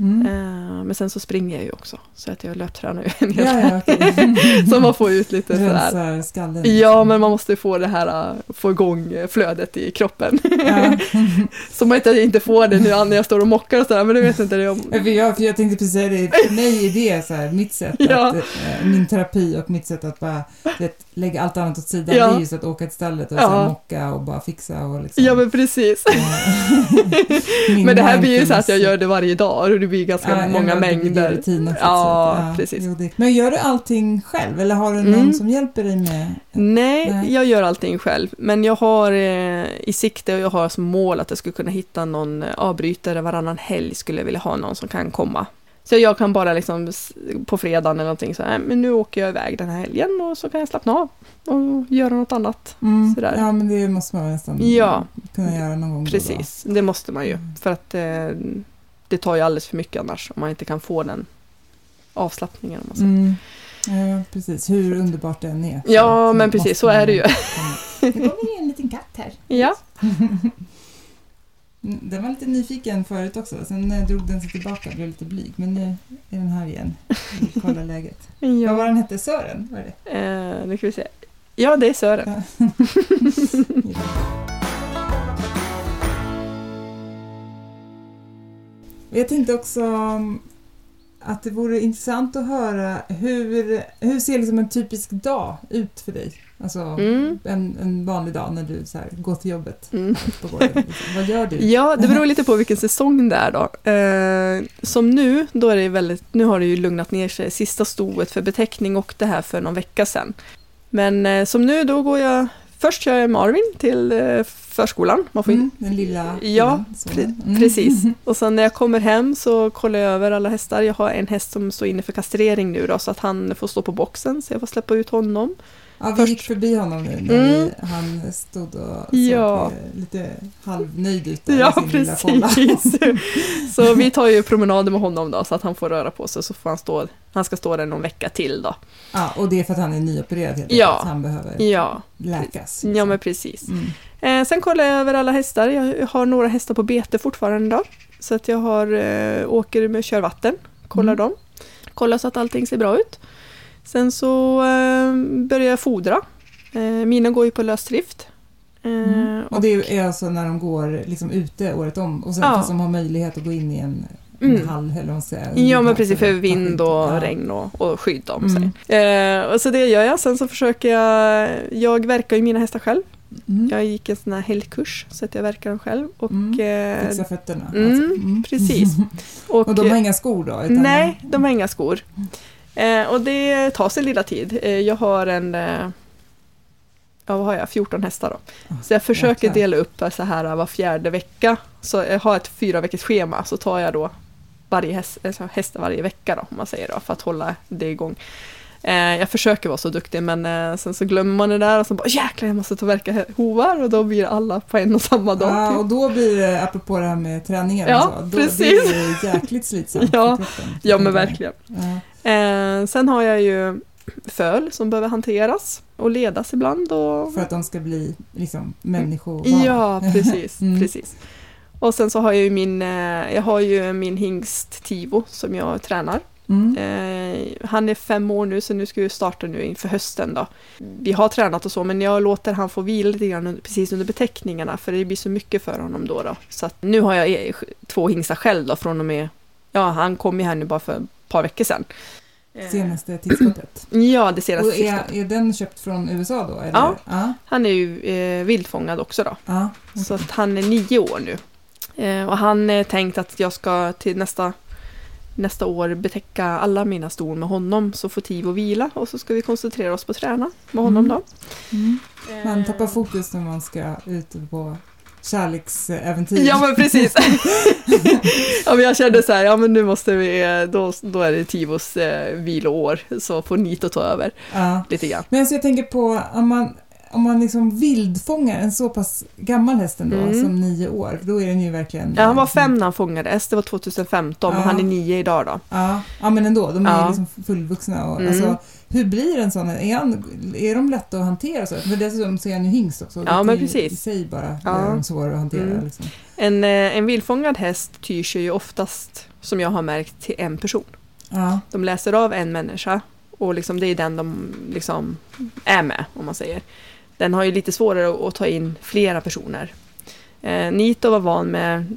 Mm. Eh, men sen så springer jag ju också, så att jag löptränar ju en hel Ja, ja, okej. Så man får ut lite sådär. Skallen. Ja, men man måste få det här, äh, få igång flödet i kroppen. Ja. Så man inte, inte får det nu när jag står och mockar och sådär, men det vet inte det om. Ja, För jag, för jag tänkte precis säga det, för mig är det så här, mitt sätt Ja. att, eh, min terapi och mitt sätt att bara vet, lägga allt annat åt sidan, Ja. det är just att åka till stallet och Ja. så här, mocka och bara fixa och liksom. Ja, men precis. Men det här blir ju så att jag gör det varje dag det blir ganska Ja, många ja, mängder. rutin också, Ja, att, precis. jo, det- Men gör du allting själv eller har du någon Mm. som hjälper dig med? Nej, Nej. jag gör allting själv. Men jag har eh, i sikte och jag har som mål att jag skulle kunna hitta någon eh, avbrytare varannan helg skulle jag vilja ha någon som kan komma. Så jag kan bara liksom på fredagen eller någonting så här, men nu åker jag iväg den här helgen och så kan jag slappna av och göra något annat. Mm. Sådär. Ja, men det måste man nästan Ja. kunna göra någon gång då och då. Precis, det måste man ju. För att eh, det tar ju alldeles för mycket annars om man inte kan få den avslappningen. Om man säger. Mm. Ja, precis. Hur underbart det än är. Ja, men precis, så är det ju. Det kommer ju en liten katt här. Ja, Mm, Den var lite nyfiken förut också. Sen eh, drog den sig tillbaka och blev lite blyg. Men nu är den här igen. Vi kollar läget. Vad var ja. den hette? Sören? Var det? Eh, nu ska vi se. Ja, det är Sören. Jag tänkte också um, att det vore intressant att höra hur, hur ser liksom en typisk dag ut för dig? Alltså Mm. en, en vanlig dag när du så här, går till jobbet Mm. på gården. Liksom. Vad gör du? Ja, det beror lite på vilken säsong det är då. Eh, som nu, då är det väldigt, nu har det ju lugnat ner sig. Sista stoet för beteckning och det här för någon vecka sedan. Men eh, som nu, då går jag, först kör jag Marvin till eh, förskolan. Man får Mm, den lilla Ja, pre- precis. Och sen när jag kommer hem så kollar jag över alla hästar. Jag har en häst som står inne för kastrering nu då, så att han får stå på boxen, så jag får släppa ut honom. Ja, vi Först- gick förbi honom nu när Mm. vi, han stod och såg Ja. lite halvnöjd ut Ja, sin lilla precis. så vi tar ju promenader med honom då, så att han får röra på sig, så får han stå, han ska stå där någon vecka till då. Ja, och det är för att han är nyopererad helt Ja. enkelt, han behöver Ja, läkas. ja men precis. Mm. Eh, sen kollar jag över alla hästar. Jag har några hästar på bete fortfarande då. Så att jag har, eh, åker med kör vatten, kollar Mm. dem. Kollar så att allting ser bra ut. Sen så eh, börjar jag fodra. Eh, mina går ju på lösdrift. Eh, Mm. Och det är alltså när de går liksom ute året om och sen Ja. fast de har möjlighet att gå in i en, en Mm. hall eller vad säger. Ja men Alltså, precis, för vind och Ja. regn och, och skydd om Mm. sig. Eh, och så det gör jag. Sen så försöker jag, jag verkar ju mina hästar själv. Mm. Jag gick en sån här helgkurs så att jag verkar dem själv. Och, Mm. eh, Fixa fötterna. mm, alltså. precis. Och de har inga skor då? Nej, de har inga skor. Eh, och det tar sin lilla tid. Eh, jag har en, eh, ja vad har jag, 14 hästar då. Så jag försöker dela upp så här var fjärde vecka. Så jag har ett fyra veckors schema så tar jag då varje häst, alltså hästar varje vecka då, om man säger då, för att hålla det igång. Eh, jag försöker vara så duktig men eh, sen så glömmer man det där och så bara jäklar jag måste ta verka hovar och då blir alla på en och samma dag. Ja, typ. och då blir det, apropå det här med träningen, Ja, så, då, precis. det är ju jäkligt slitsamt Ja. Ja men verkligen. Ja. Eh, sen har jag ju föl som behöver hanteras och ledas ibland. Och... För att de ska bli liksom människovana. Ja, precis, Mm. precis. Och sen så har jag ju min, eh, jag har ju min hingst Tivo som jag tränar. Mm. Eh, han är fem år nu så nu ska vi starta nu inför hösten då. Vi har tränat och så men jag låter han få vila lite grann precis under beteckningarna för det blir så mycket för honom då. då. Så att nu har jag eh, två hingstar själv då från och med, ja han kom ju här nu bara för ett par veckor sedan. Eh, Senaste tillskottet. Ja, det senaste Och är, är den köpt från USA då? Eller? Ja. ja. Han är ju eh, vildfångad också då. ja. Så att han är nio år nu. Eh, och han är tänkt att jag ska till nästa, nästa år betäcka alla mina ston med honom så får Tivo vila och så ska vi koncentrera oss på att träna med honom Mm. då. Mm. Man Eh, tappar fokus när man ska ut på kärleksäventyr. Ja men precis. ja men jag kände så här, ja men nu måste vi, då, då är det Tivos eh, viloår så får Nito ta över Ja. lite grann. Men alltså jag tänker på om man, om man liksom vildfångar en så pass gammal häst ändå, Mm. som nio år, då är den ju verkligen... Ja, han var fem när han fångades, det var 2015 Ja. och han är nio idag då. Ja, ja men ändå, de är Ja. liksom fullvuxna. Och, Mm. alltså, hur blir en sån? Är, han, är de lätta att hantera? Så? För dessutom så är han ju hingst också. Ja, men precis. i sig bara Ja. göra dem svåra att hantera. Mm. Liksom. En, eh, en vildfångad häst tyr sig ju oftast, som jag har märkt, till en person. Ja. De läser av en människa och liksom det är den de liksom är med, om man säger. Den har ju lite svårare att, ta in flera personer. Eh, Nito var van med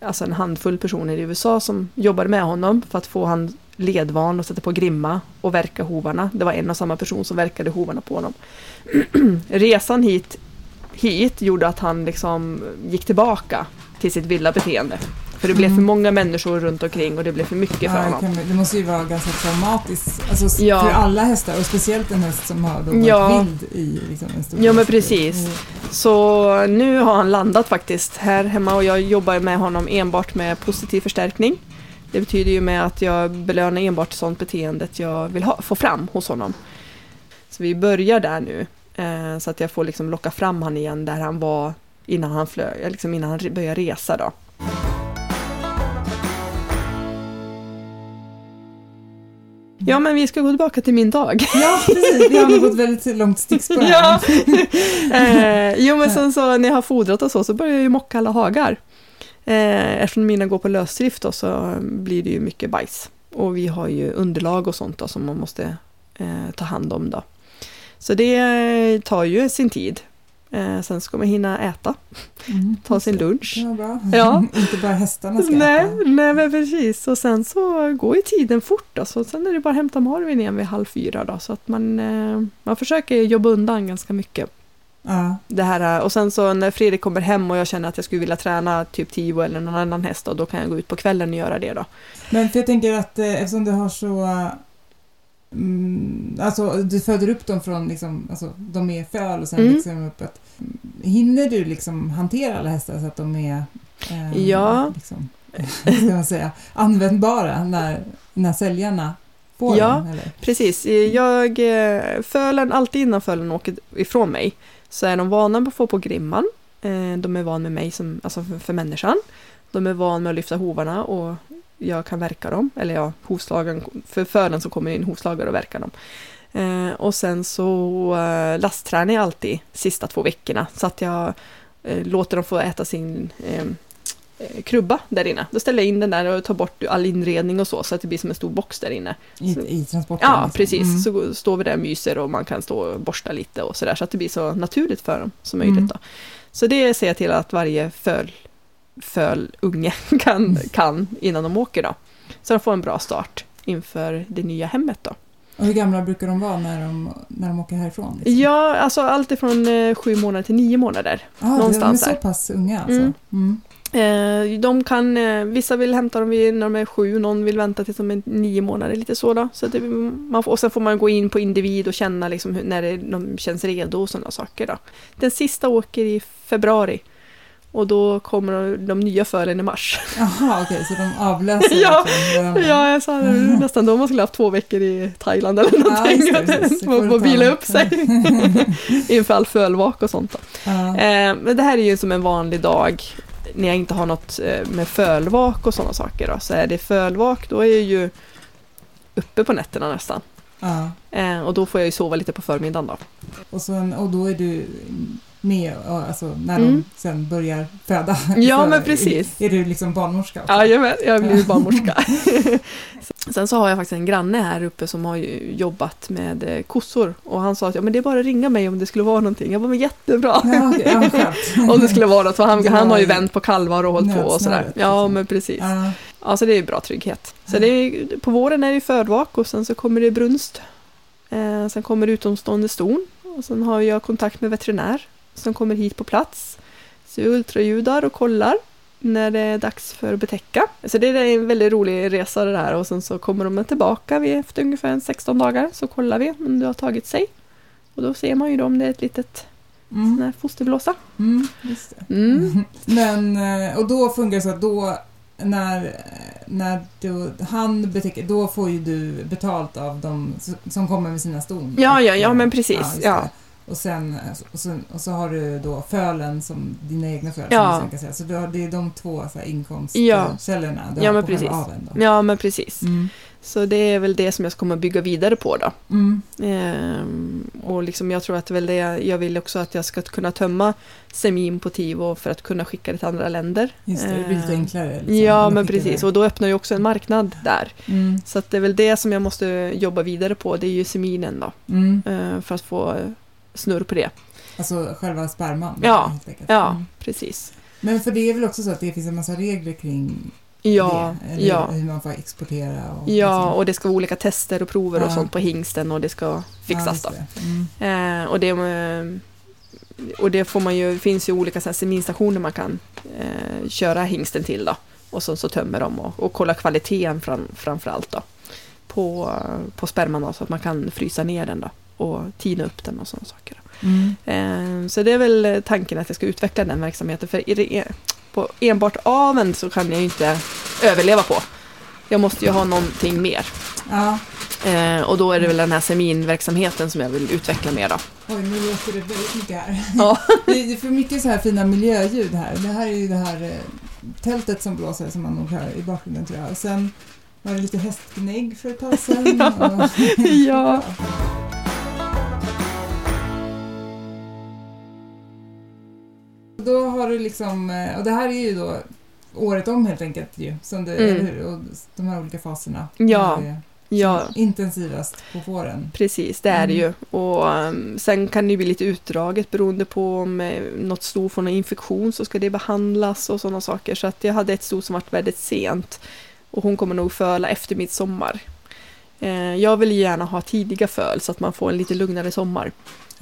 alltså en handfull personer i USA som jobbade med honom för att få han ledvan och sätta på grimma och verka hovarna. Det var en och samma person som verkade hovarna på honom. Resan hit, hit gjorde att han liksom gick tillbaka till sitt vilda beteende. För det blev Mm. för många människor runt omkring och det blev för mycket för Ja, honom. kan, det måste ju vara ganska traumatiskt alltså, Ja. för alla hästar och speciellt en häst som har varit Ja. vild i liksom, en stor Ja, men precis. Mm. Så nu har han landat faktiskt här hemma och jag jobbar med honom enbart med positiv förstärkning. Det betyder ju med att jag belönar enbart sånt beteendet jag vill ha, få fram hos honom. Så vi börjar där nu. Eh, så att jag får liksom locka fram han igen där han var innan han, flö, liksom innan han började resa då. Ja men vi ska gå tillbaka till min dag. Ja, precis. Vi har nog gått väldigt långt stickspår. Ja. eh, jo men sen så när jag har fodrat och så så börjar jag ju mocka alla hagar. Eh, eftersom mina går på lösdrift då så blir det ju mycket bajs. Och vi har ju underlag och sånt då som man måste eh, ta hand om då. Så det tar ju sin tid. Eh, sen ska man hinna äta, Mm, ta sin lunch. Det var bra. Ja. Inte bara hästarna ska Nej, äta. nej men precis. Och sen så går ju tiden fort då. Så sen är det bara att hämta Marvin igen vid halv fyra då. Så att man, eh, man försöker jobba undan ganska mycket. Ja. Det här, och sen så när Fredrik kommer hem och jag känner att jag skulle vilja träna typ Tio eller någon annan häst då, då kan jag gå ut på kvällen och göra det då. Men för jag tänker att eh, eftersom du har så... Mm, alltså du föder upp dem från liksom, alltså de är föl och sen Mm. växer de upp. Att, hinner du liksom hantera alla hästar så att de är eh, Ja. liksom, ska man säga, användbara när, när säljarna får Ja. dem? Eller? Precis, jag, eh, fölen, alltid innan fölen åker ifrån mig så är de vana på att få på grimman. Eh, De är vana med mig som, alltså för, människan. De är vana med att lyfta hovarna och jag kan verka dem. Eller ja, hovslagaren, för fölen så kommer in hovslagare och verkar dem. Eh, och sen så eh, lasttränar jag alltid sista två veckorna så att jag eh, låter dem få äta sin eh, eh, krubba där inne. Då ställer jag in den där och tar bort all inredning och så så att det blir som en stor box där inne. I, Så- I transporten? Ja, liksom. precis. Mm. Så står vi där och myser och man kan stå och borsta lite och sådär så att det blir så naturligt för dem som möjligt. Mm. Då. Så det ser jag till att varje föl, fölunge kan, Mm. kan innan de åker då. Så de får en bra start inför det nya hemmet då. Och hur gamla brukar de vara när de, när de åker härifrån? Liksom? Ja, alltså allt ifrån eh, sju månader till nio månader. ah, någonstans De är så pass unga alltså? Mm. Mm. Eh, de kan, eh, vissa vill hämta dem vid, när de är sju, någon vill vänta tills de är nio månader, lite så då. så det, man får, och sen får man gå in på individ och känna liksom hur, när det, de känns redo och sådana saker. Då. Den sista åker i februari och då kommer de, de nya fölen i mars. Jaha, okej, så de avlöser Ja, varandra. ja, jag sa det, nästan då man skulle haft två veckor i Thailand eller någonting. just det, du får ta. vila upp sig inför all fölvak och sånt. Ja. Eh, men det här är ju som en vanlig dag när jag inte har något eh, med fölvak och sådana saker. Då. Så är det fölvak, då är jag ju uppe på nätterna nästan. Ja. Eh, och då får jag ju sova lite på förmiddagen då. Och, sen, och då är du med alltså, när Mm. de sen börjar föda. Ja, men precis. Är, är du liksom barnmorska? också? Jajamän, jag blir barnmorska. Sen så har jag faktiskt en granne här uppe som har jobbat med eh, kossor. Och han sa att ja, men det är bara att ringa mig om det skulle vara någonting. Jag bara, men jättebra. Ja, okej, ja, om det skulle vara något, för han, Det han har ju vänt på kalvar och hållit på och sådär. Ja, liksom. men precis. Ja, Ja, så det är bra trygghet. Så det är, på våren är det förvak och sen så kommer det brunst. Eh, sen kommer det utomstående ston och sen har jag kontakt med veterinär som kommer hit på plats. Så jag ultraljudar och kollar när det är dags för att betäcka. Så det är en väldigt rolig resa det här och sen så kommer de tillbaka vid efter ungefär en 16 dagar så kollar vi om det har tagit sig. Och då ser man ju då om det är ett litet sån mm, här fosterblåsa. mm, just det. Mm. Men, eh, och då funkar det så att då när, när du, han betäcker, då får ju du betalt av de som kommer med sina ston. Ja, ja, ja, men precis, just ja. Och sen, och, sen, och så har du då fölen som dina egna föl. Ja. som du säga. Så du har, det är de två så här, Ja. inkomstkällorna du Ja, har men på själva precis. aveln. Då. Ja, men precis. Mm. Så det är väl det som jag komma bygga vidare på då. Mm. Ehm, och liksom jag tror att väl det jag vill också att jag ska kunna tömma semin på Tivo för att kunna skicka det till andra länder. Just det, det blir lite Ehm, enklare. liksom, ja, men precis. det. Och då öppnar ju också en marknad där. Mm. Så det är väl det som jag måste jobba vidare på. Det är ju seminen då. Mm. eh, För att få snurr på det. Alltså själva sperman. Ja. Ja, Mm. precis. Men för det är väl också så att det finns en massa regler kring Ja, det? Eller ja. hur man får exportera och Ja, liksom. och det ska vara olika tester och prover och Ja. sånt på hingsten och det ska fixas ja, det. Mm. Eh, och, det, eh, och det får man ju, finns ju olika så här seminstationer man kan eh, köra hingsten till då. Och så, så tömmer de och, och kolla kvaliteten fram, framför allt då. På, på sperman då, så att man kan frysa ner den då. Och tina upp den och sådana saker. Mm. Eh, så det är väl tanken att jag ska utveckla den verksamheten. För det, på enbart aveln så kan jag ju inte överleva på. Jag måste ju ha någonting mer. Ja. Eh, och då är det väl den här seminverksamheten som jag vill utveckla mer då. Oj, nu låter det väldigt mycket här. Ja. Det är för mycket så här fina miljöljud här. Det här är ju det här eh, tältet som blåser som man nog hör i bakgrunden tror jag. Och sen var det lite hästgnägg för ett tag sedan. och... Ja. Då har du liksom, eh, och det här är ju då året om helt enkelt ju. Som det, Mm. hur? Och de här olika faserna. Ja. Ja, intensivast på våren. precis, det är det Mm. ju. Och um, sen kan det bli lite utdraget beroende på om eh, något sto får någon infektion så ska det behandlas och sådana saker. Så att jag hade ett sto som varit väldigt sent och hon kommer nog föla efter midsommar. Eh, jag vill gärna ha tidiga föl så att man får en lite lugnare sommar.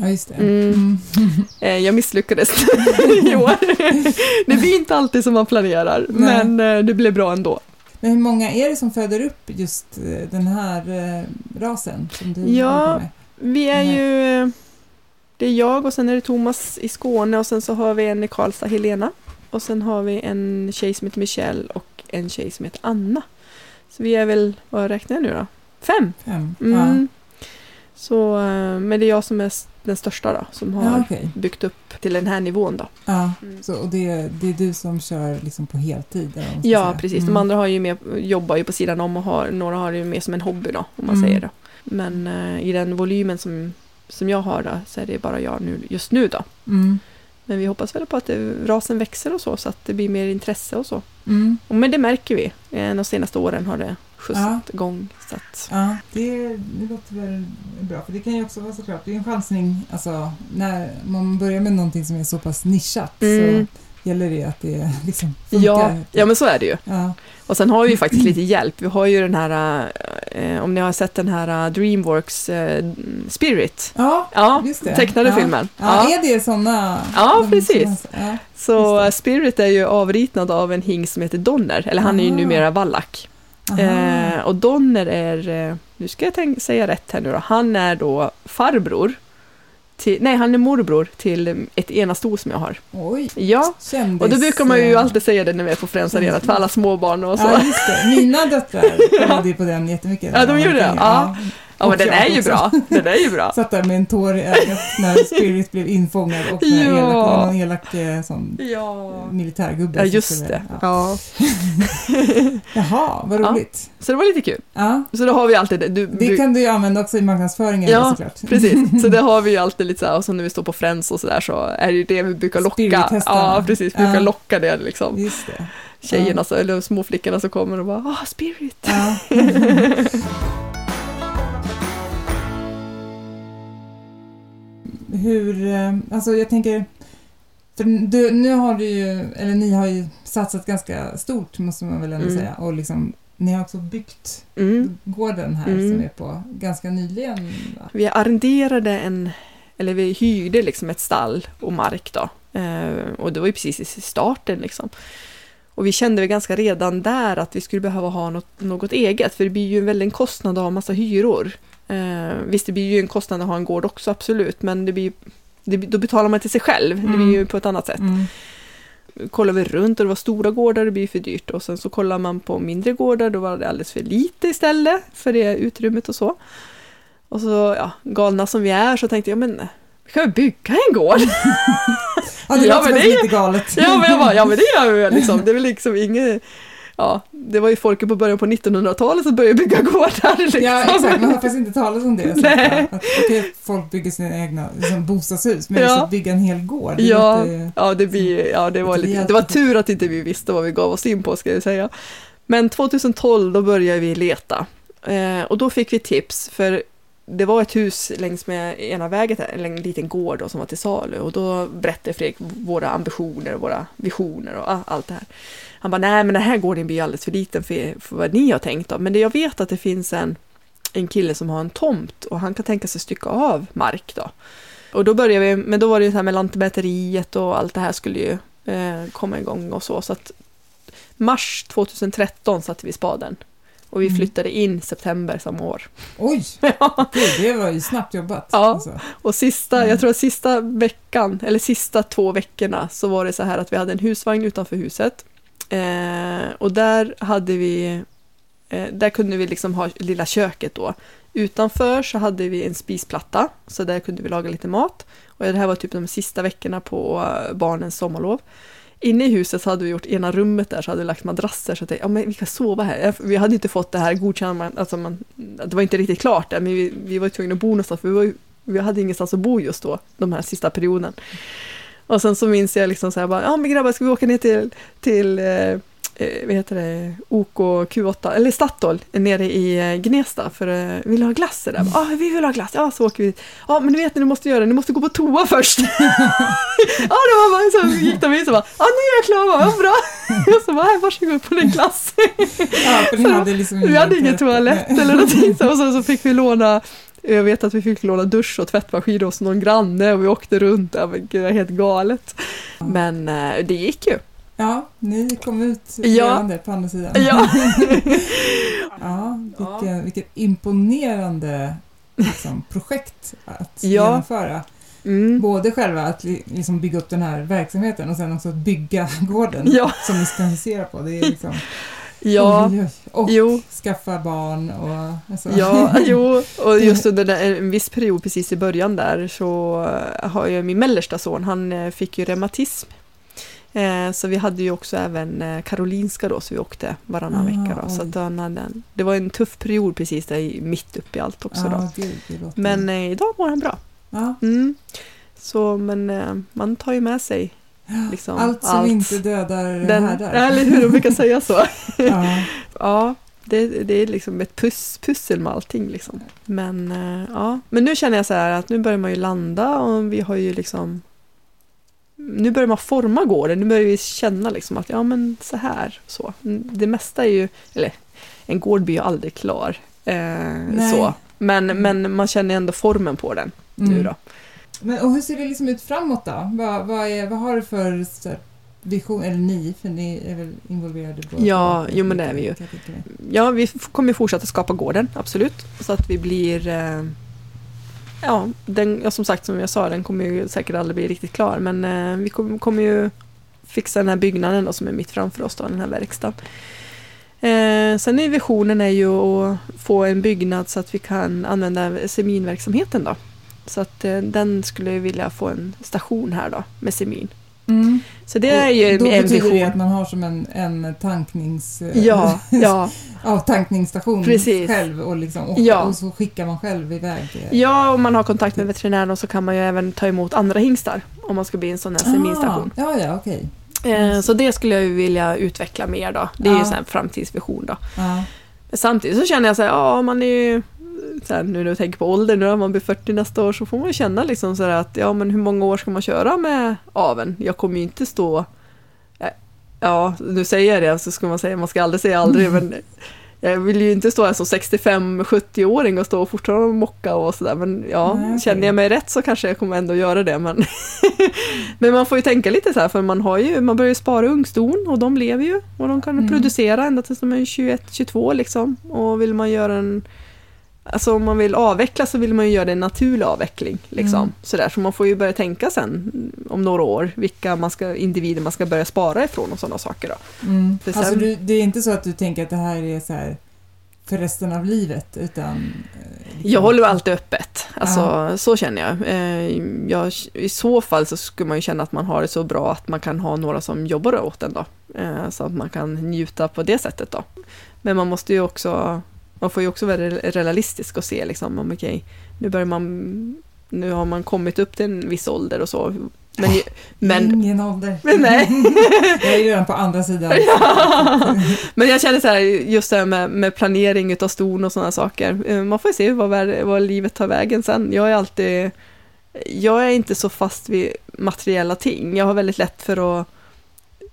Ja, just det. Mm. Mm. Eh, jag misslyckades i år. Det blir inte alltid som man planerar, Nej. men eh, det blev bra ändå. Men hur många är det som föder upp just eh, den här rasen som du Ja. med? Vi är ju... Det är jag och sen är det Thomas i Skåne och sen så har vi en i Karlstad, Helena. Och sen har vi en tjej som heter Michelle och en tjej som heter Anna. Så vi är väl, vad räknar jag nu då? Fem! Fem? Mm. Så, eh, men det är jag som är den största då, som har ja okej. byggt upp till den här nivån då. Ja, Mm. så, och det, det är du som kör liksom på heltid? Ja, säga. precis. Mm. De andra har ju med, jobbar ju på sidan om och har, några har det ju mer som en hobby då, om man Mm. säger då. Men eh, i den volymen som, som jag har då, så är det bara jag nu, just nu då. Mm. Men vi hoppas väl på att det, rasen växer och så, så att det blir mer intresse och så. Mm. Och men det märker vi. Eh, De senaste åren har det skjutsat Ja. Så att, Ja, det, det låter väl bra. För det kan ju också vara såklart, det är en chansning. Alltså, när man börjar med någonting som är så pass nischat Mm. så gäller det att det liksom funkar. ja, ja, men så är det ju. ja. Och sen har vi ju faktiskt lite hjälp. Vi har ju den här, eh, om ni har sett den här eh, Dreamworks eh, Spirit. ja Ja, just det. tecknade ja. filmen. Ja, Ja. är det sådana? Ja, precis. Ja. Så eh, Spirit är ju avritnad av en hingst som heter Donner, eller han är ju Aha. numera vallack. Eh, och Donner är, eh, nu ska jag tänk, säga rätt här nu då, han är då farbror, till, nej han är morbror till ett ena sto som jag har. Oj, Ja, kändis. och då brukar man ju eh, alltid säga det när vi är på Friends Arena, för alla småbarn och så. Ja, just det. Mina döttrar kollade ju på den jättemycket. Ja, de gjorde det? Ja. Ja, men den är ju också. bra. Den är ju bra. Satt där med en tår i ögat när Spirit blev infångad och när Ja. elak, någon elak eh, sån Ja. militärgubbe. Ja, just skulle- det. Ja. Ja. Jaha, vad Ja. roligt. Så det var lite kul. Ja. Så då har vi alltid det. Du, Det du, kan du ju använda också i marknadsföringen Ja, såklart. Precis, så det har vi ju alltid lite så här, och så när vi står på Friends och sådär så är det ju det vi brukar locka. Ja, precis, vi brukar Ja. locka det liksom. Just det. Tjejerna, så, eller småflickorna som kommer och bara ah, spirit. Hur, eh, alltså jag tänker, för du, nu har du ju, eller ni har ju satsat ganska stort måste man väl ändå Mm. säga och liksom, ni har också byggt Mm. gården här Mm. som är på ganska nyligen. Va? Vi arrenderade en, eller vi hyrde liksom ett stall och mark då. Eh, och det var ju precis i starten liksom. Och vi kände väl ganska redan där att vi skulle behöva ha något, något eget, för det blir ju en väldig kostnad att ha massa hyror. Eh, visst, det blir ju en kostnad att ha en gård också, absolut, men det blir det, då betalar man till sig själv, det blir ju på ett annat sätt. Mm. Kollar vi runt och det var stora gårdar, det blir för dyrt. Och sen så kollar man på mindre gårdar, då var det alldeles för lite istället för det utrymmet och så. Och så, ja, galna som vi är, så tänkte jag, men vi kan väl bygga en gård? Ja, det Ja, låter det- lite galet. ja, men jag bara, ja men det gör vi väl liksom. Det är väl liksom inget, ja, det var ju folket på början på 1900-talet som började bygga gårdar liksom. Ja, exakt. Man har faktiskt inte talat om det. Så Nej. att, okej, folk bygger sina egna liksom, bostadshus, men Ja. just att bygga en hel gård. det Ja, ju- ja, det, blir, ja det, var Lite lite, det var tur att inte vi visste vad vi gav oss in på, ska jag säga. Men 2012, då började vi leta. Eh, och då fick vi tips, för det var ett hus längs med ena vägen, en liten gård då, som var till salu. Och då berättade Fredrik våra ambitioner, våra visioner och allt det här. Han bara, nej men den här gården blir alldeles för liten för, för vad ni har tänkt då. Men det, jag vet att det finns en, en kille som har en tomt och han kan tänka sig stycka av mark då. Och då började vi, men då var det ju så här med lantmäteriet och allt det här skulle ju eh, komma igång och så. Så att mars 2013 satte vi spaden. Och vi Mm. flyttade in september samma år. Oj, det var ju snabbt jobbat. Ja. Alltså. Och sista, Mm. jag tror att sista veckan, eller sista två veckorna, så var det så här att vi hade en husvagn utanför huset. Eh, och där hade vi, eh, där kunde vi liksom ha lilla köket då. Utanför så hade vi en spisplatta, så där kunde vi laga lite mat. Och det här var typ de sista veckorna på eh, barnens sommarlov. Inne i huset så hade vi gjort ena rummet där så hade vi lagt madrasser så att ja, men vi kan sova här. Vi hade inte fått det här godkännandet, alltså man, det var inte riktigt klart där, men vi, vi var tvungna att bo någonstans för vi, var, vi hade ingenstans att bo just då, de här sista perioden. Och sen så minns jag liksom så här bara, ja men grabbar ska vi åka ner till, till eh, eh, vad heter det, OK Q8, eller Statoil nere i eh, Gnesta för eh, vill du ha glass? Ja, ah, vi vill ha glass. Ja, så åker vi. Ja, men du vet ni måste göra, ni måste gå på toa först. ja, det var bara så gick de in så bara, ja, nu är jag klar, vad bra. Och så bara, "Här, varsågod på din glass. Ja, för ni hade liksom Vi hade ingen toalett eller någonting. Så, och så, så fick vi låna jag vet att vi fick låna dusch och tvättmaskin hos någon granne och vi åkte runt. Ja, men gud, det var helt galet. Men eh, det gick ju. Ja, ni kom ut Ja. levande på andra sidan. Ja. Ja, vilken, vilket imponerande liksom, projekt att Ja. genomföra. Mm. Både själva att li- liksom bygga upp den här verksamheten och sen också att bygga gården Ja. som ni ska husera på. Det är liksom, Ja, oj, oj, oj. Och jo. skaffa barn och... Alltså. Ja, jo, och just under en viss period precis i början där så eh, har jag min mellersta son, han eh, fick ju reumatism. Eh, Så vi hade ju också även Karolinska då, så vi åkte varannan Ah, vecka då. Så att hade en, det var en tuff period precis där i- mitt uppe i allt också då. Ja, gud. Men idag mår han bra. ja. Mm. Så, men man tar ju med sig liksom Allt som inte dödar den, härdar. Eller hur, de brukar säga så. ja. Ja, det, det är liksom ett pus, pussel med allting liksom. Men, eh, ja. Men nu känner jag så här att nu börjar man ju landa och vi har ju liksom nu börjar man forma gården, nu börjar vi känna liksom att ja men så här, så. Det mesta är ju, eller en gård blir ju aldrig klar. Eh, så. Men, men man känner ändå formen på den nu Mm. då. Men, och hur ser det liksom ut framåt då? Vad, vad, är, vad har du för här, vision, eller ni, för ni är väl involverade båda? Ja, jo, men det är vi ju. Ja, vi kommer fortsätta skapa gården, absolut. Så att vi blir... Eh, ja, den, ja, som sagt, som jag sa, den kommer ju säkert aldrig bli riktigt klar. Men eh, vi kommer, kommer ju fixa den här byggnaden då, som är mitt framför oss, då, den här verkstaden. Eh, sen är visionen är ju att få en byggnad så att vi kan använda seminverksamheten då. Så att eh, den skulle jag vilja få en station här då, med semin. Så det är ju då en vision. det att man har som en, en tanknings... Ja, ja. ja, tankningsstation Precis. själv och, liksom, och, Ja. och så skickar man själv iväg det. Ja, om man har kontakt med veterinären och så kan man ju även ta emot andra hingstar om man ska bli en sån här seminstation. Ah, ja, ja, okej. Eh, så det skulle jag ju vilja utveckla mer då. Det är ju Ja. en sån här framtidsvision då. Ja. Men samtidigt så känner jag så här, ja man är ju här, nu när jag tänker på ålder, nu när man blir 40 nästa år så får man känna liksom så här att ja men hur många år ska man köra med aven? Jag kommer ju inte stå eh, Ja, nu säger jag det så ska man säga, man ska aldrig säga aldrig men jag vill ju inte stå här som 65-70-åring och stå och fortfarande mocka och sådär men ja, Nej, känner jag mig rätt så kanske jag kommer ändå göra det men Men man får ju tänka lite så här för man har ju, man börjar ju spara ungston och de lever ju och de kan Mm. producera ända tills de är 21-22 liksom och vill man göra en Alltså om man vill avveckla så vill man ju göra en naturlig avveckling. Liksom. Mm. Sådär. Så man får ju börja tänka sen om några år vilka man ska, individer man ska börja spara ifrån och sådana saker. Då. Mm. För Alltså, sen- du, det är inte så att du tänker att det här är så här för resten av livet, utan... eh, liksom- Jag håller alltid öppet. Alltså, Så känner jag. Eh, jag. I så fall så skulle man ju känna att man har det så bra att man kan ha några som jobbar åt en. Då. Eh, Så att man kan njuta på det sättet. Då. Men man måste ju också man får ju också vara re- realistisk och se liksom, om okej, nu börjar man nu har man kommit upp till en viss ålder och så. Men, ju- men, Ingen ålder. Men nej. jag är redan på andra sidan. Ja. Men jag känner så här, just det här med, med planering utav ston och sådana saker. Eh, Man får ju se vad, vad livet tar vägen sen. Jag är alltid, jag är inte så fast vid materiella ting. Jag har väldigt lätt för att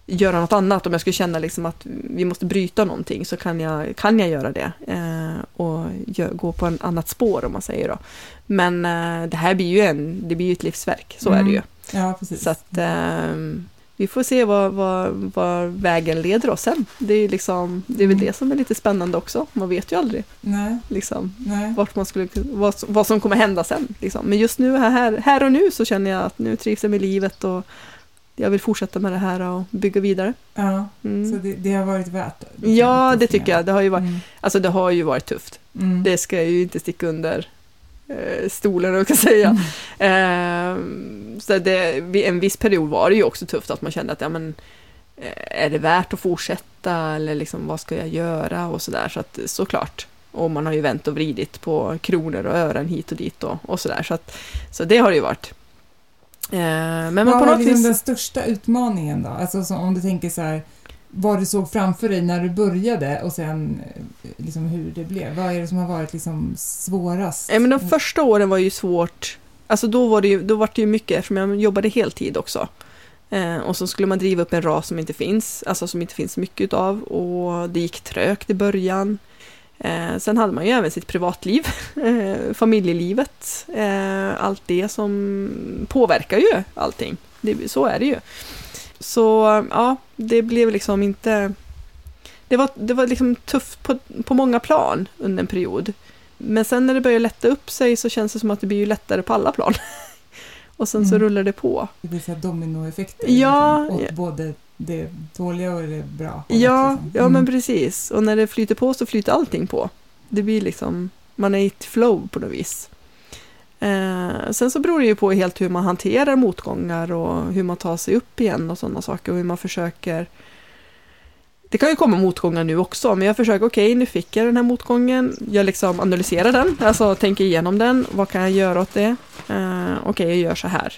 göra något annat. Om jag skulle känna liksom att vi måste bryta någonting så kan jag, kan jag göra det. Eh, och gö- gå på ett annat spår om man säger då. Men eh, det här blir ju en, det blir ju ett livsverk, så är det Mm. ju. Ja, precis. Så att ehm, vi får se vad, vad, vad vägen leder oss sen. Det är, liksom, det är väl Mm. det som är lite spännande också. Man vet ju aldrig Nej, liksom, nej. vart man skulle, vad, vad som kommer hända sen. Liksom. Men just nu, här, här och nu, så känner jag att nu trivs jag med livet och jag vill fortsätta med det här och bygga vidare. Ja, så Mm. det, det har varit värt Ja, det tycker jag. Det har ju varit, Mm. alltså, det har ju varit tufft. Mm. Det ska jag ju inte sticka under eh, stolen, jag ska säga. Ehm, så det, en viss period var det ju också tufft att man kände att ja, men, eh, är det värt att fortsätta eller liksom, vad ska jag göra och sådär. Så att såklart. Och man har ju vänt och vridit på kronor och ören hit och dit och, och sådär. Så, att, så det har det ju varit. Men man Vad på var något liksom vis... den största utmaningen då? Alltså så, om du tänker så här, vad du såg framför dig när du började och sen eh, liksom hur det blev. Vad är det som har varit liksom svårast? Ja, men de första åren var ju svårt. Alltså då var det ju, då var det ju mycket eftersom jag jobbade heltid också. Eh, och så skulle man driva upp en ras som inte finns, alltså som inte finns mycket utav och det gick trögt i början. Eh, sen hade man ju även sitt privatliv, eh, familjelivet, eh, allt det som påverkar ju allting. Det, så är det ju. Så ja, det blev liksom inte... Det var, det var liksom tufft på, på många plan under en period. Men sen när det börjar lätta upp sig så känns det som att det blir ju lättare på alla plan. och sen så Mm. rullar det på. Det blir så här dominoeffekter Ja, liksom, åt både det dåliga och det bra. hållet, Ja, liksom. ja Mm. men precis. Och när det flyter på så flyter allting på. Det blir liksom, man är i ett flow på något vis. Eh, sen så beror det ju på helt hur man hanterar motgångar och hur man tar sig upp igen och sådana saker och hur man försöker det kan ju komma motgångar nu också, men jag försöker, okej, nu fick jag den här motgången. Jag liksom analyserar den, alltså tänker igenom den. Vad kan jag göra åt det? Eh, okej, jag gör så här.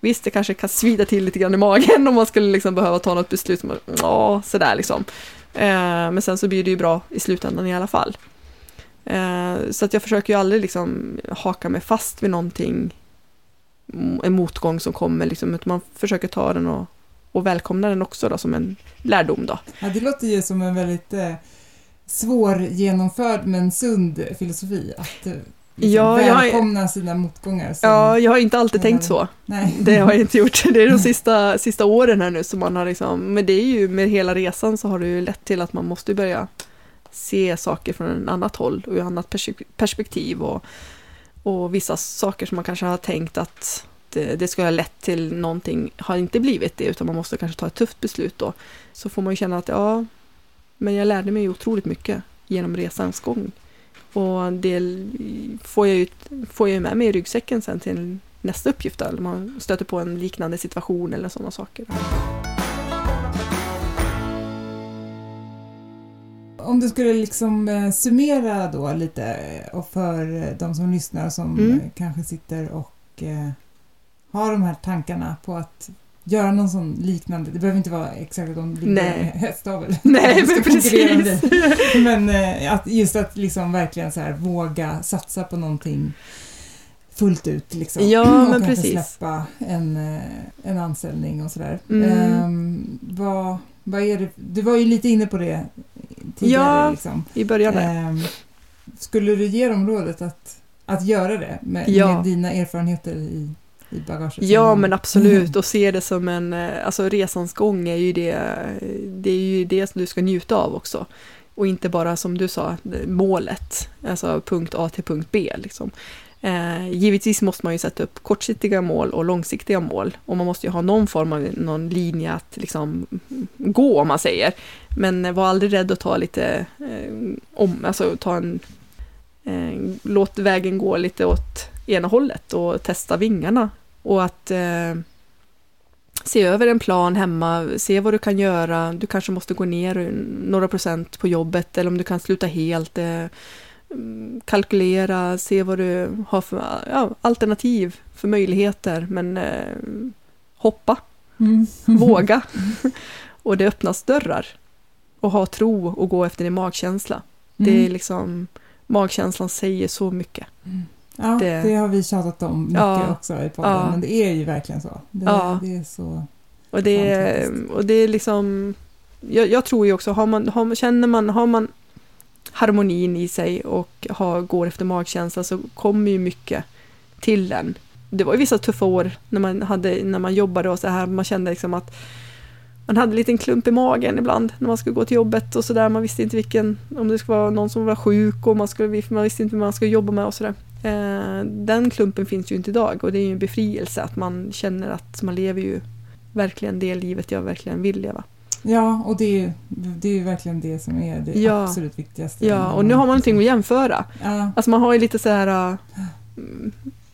Visst, det kanske kan svida till lite grann i magen om man skulle liksom behöva ta något beslut. som Ja, sådär liksom. Eh, men sen så blir det ju bra i slutändan i alla fall. Eh, så att jag försöker ju aldrig liksom haka mig fast vid någonting, en motgång som kommer, liksom, utan man försöker ta den och, och välkomna den också då, som en lärdom. Då. Ja, det låter ju som en väldigt eh, svår genomförd men sund filosofi. Att eh, liksom Ja, jag välkomna sina motgångar. Som, Ja, jag har inte alltid Mm. tänkt så. nej. Det har jag inte gjort. Det är de sista, sista åren här nu som man har liksom, men det är ju med hela resan så har det ju lett till att man måste börja se saker från ett annat håll och ett annat perspektiv och, och vissa saker som man kanske har tänkt att det, det skulle ha lett till någonting har inte blivit det utan man måste kanske ta ett tufft beslut då. Så får man ju känna att ja, men jag lärde mig otroligt mycket genom resans gång. Och det får jag ju får jag med mig i ryggsäcken sen till nästa uppgift eller man stöter på en liknande situation eller sådana saker. Om du skulle liksom eh, summera då lite eh, och för eh, de som lyssnar som Mm. kanske sitter och har de här tankarna på att göra någon sån liknande, det behöver inte vara exakt att de vill Nej. med hästavel. Nej, men precis. Men eh, att just att liksom verkligen så här våga satsa på någonting fullt ut liksom. Ja, och men kanske precis. släppa en, eh, en anställning och sådär. Mm. Ehm, vad, vad är det? Du var ju lite inne på det tidigare. Ja, liksom. I början där. Ehm, skulle du ge dem rådet att, att göra det med, Ja. med dina erfarenheter i, i bagaget? Ja, som- men absolut. Och se det som en, eh, alltså resans gång är ju det, det är ju det som du ska njuta av också. Och inte bara som du sa, målet, alltså punkt A till punkt B liksom. Eh, givetvis måste man ju sätta upp kortsiktiga mål och långsiktiga mål. Och man måste ju ha någon form av någon linje att liksom gå om man säger. Men eh, var aldrig rädd att ta lite eh, om, alltså ta en, eh, låt vägen gå lite åt ena hållet och testa vingarna och att eh, se över en plan hemma, se vad du kan göra. Du kanske måste gå ner några procent på jobbet eller om du kan sluta helt. Eh, mm, kalkylera, se vad du har för ja, alternativ för möjligheter. Men eh, hoppa, Mm. våga. och det öppnas dörrar. Och ha tro och gå efter din magkänsla. Det är Mm. liksom, magkänslan säger så mycket. Ja, det... det- har vi tjatat om mycket Ja. också i podden, Ja. men det är ju verkligen så. Det, Ja. det är så... Och det, är, och det är liksom, jag, jag tror ju också, har man, har, känner man, har man harmonin i sig och har, går efter magkänsla så kommer ju mycket till en. Det var ju vissa tuffa år när man, hade, när man jobbade och så här, man kände liksom att man hade en liten klump i magen ibland när man skulle gå till jobbet och sådär. Man visste inte vilken, om det skulle vara någon som var sjuk och man, skulle, man visste inte vad man skulle jobba med och sådär. Eh, den klumpen finns ju inte idag och det är ju en befrielse att man känner att man lever ju verkligen det livet jag verkligen vill leva. Ja, och det är, ju, det är ju verkligen det som är det Ja. absolut viktigaste. Ja, och nu har man någonting att jämföra. Ja, Alltså man har ju lite så här äh,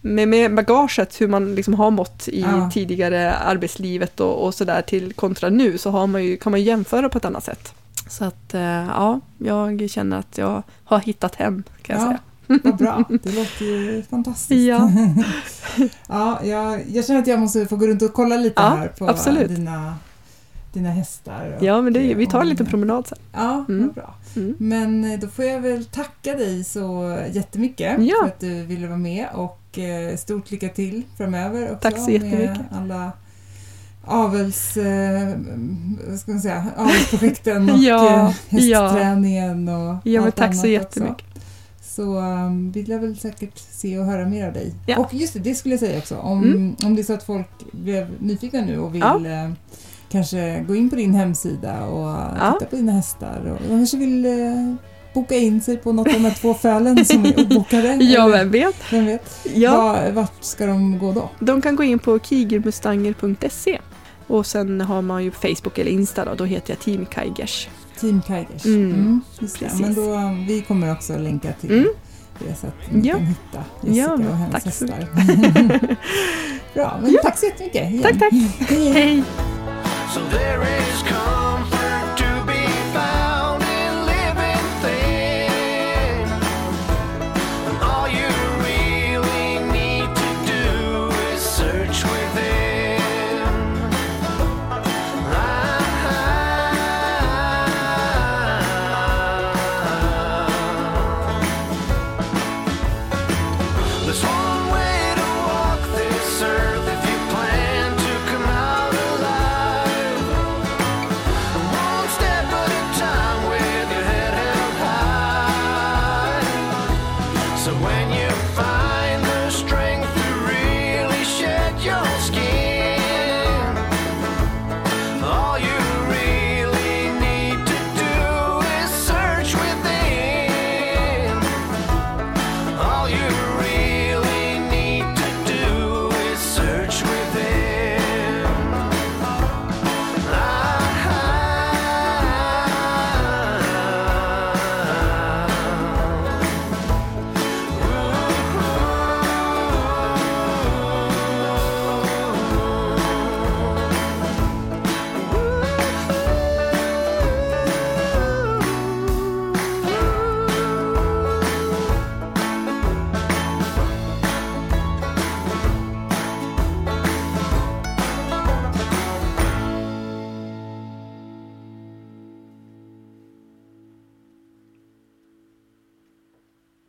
med, med bagaget hur man liksom har mått i Ja. tidigare arbetslivet och, och sådär till kontra nu så har man ju, kan man ju jämföra på ett annat sätt. Så att äh, ja, jag känner att jag har hittat hem kan jag Ja. säga. vad bra. Det låter ju fantastiskt. Ja. ja, jag, jag känner att jag måste få gå runt och kolla lite Ja, här på absolut. dina dina hästar. och- Ja, men det, vi tar en liten promenad sen. Ja, Mm. vad bra. Mm. Men eh, då får jag väl tacka dig så jättemycket Ja. för att du ville vara med och eh, stort lycka till framöver också Tack så jättemycket. med alla avels, eh, vad ska man säga, avelsprojekten och Ja, hästträningen och Ja, men allt tack så annat jättemycket. Också. Så um, vi lär väl säkert se och höra mer av dig. Ja. Och just det, det skulle jag säga också. Om, Mm. om det är så att folk blev nyfikna nu och vill Ja. eh, kanske gå in på din hemsida och Ja. titta på dina hästar. Och de kanske vill eh, boka in sig på något av de här två fölen som är uppbokade. Ja, vem vet? vem vet? Ja, Var, vart ska de gå då? de kan gå in på kigermustanger.se och sen har man ju Facebook eller Insta då, då heter jag Team Kaigers. Team Kaigers. Mm, just det. precis. Men då, um, vi kommer också länka till Mm. det så att ni Ja. kan hitta Jessica Ja, men och hennes tack så hästar. Bra, men tack så jättemycket. igen. Tack, tack. Hej. Hej!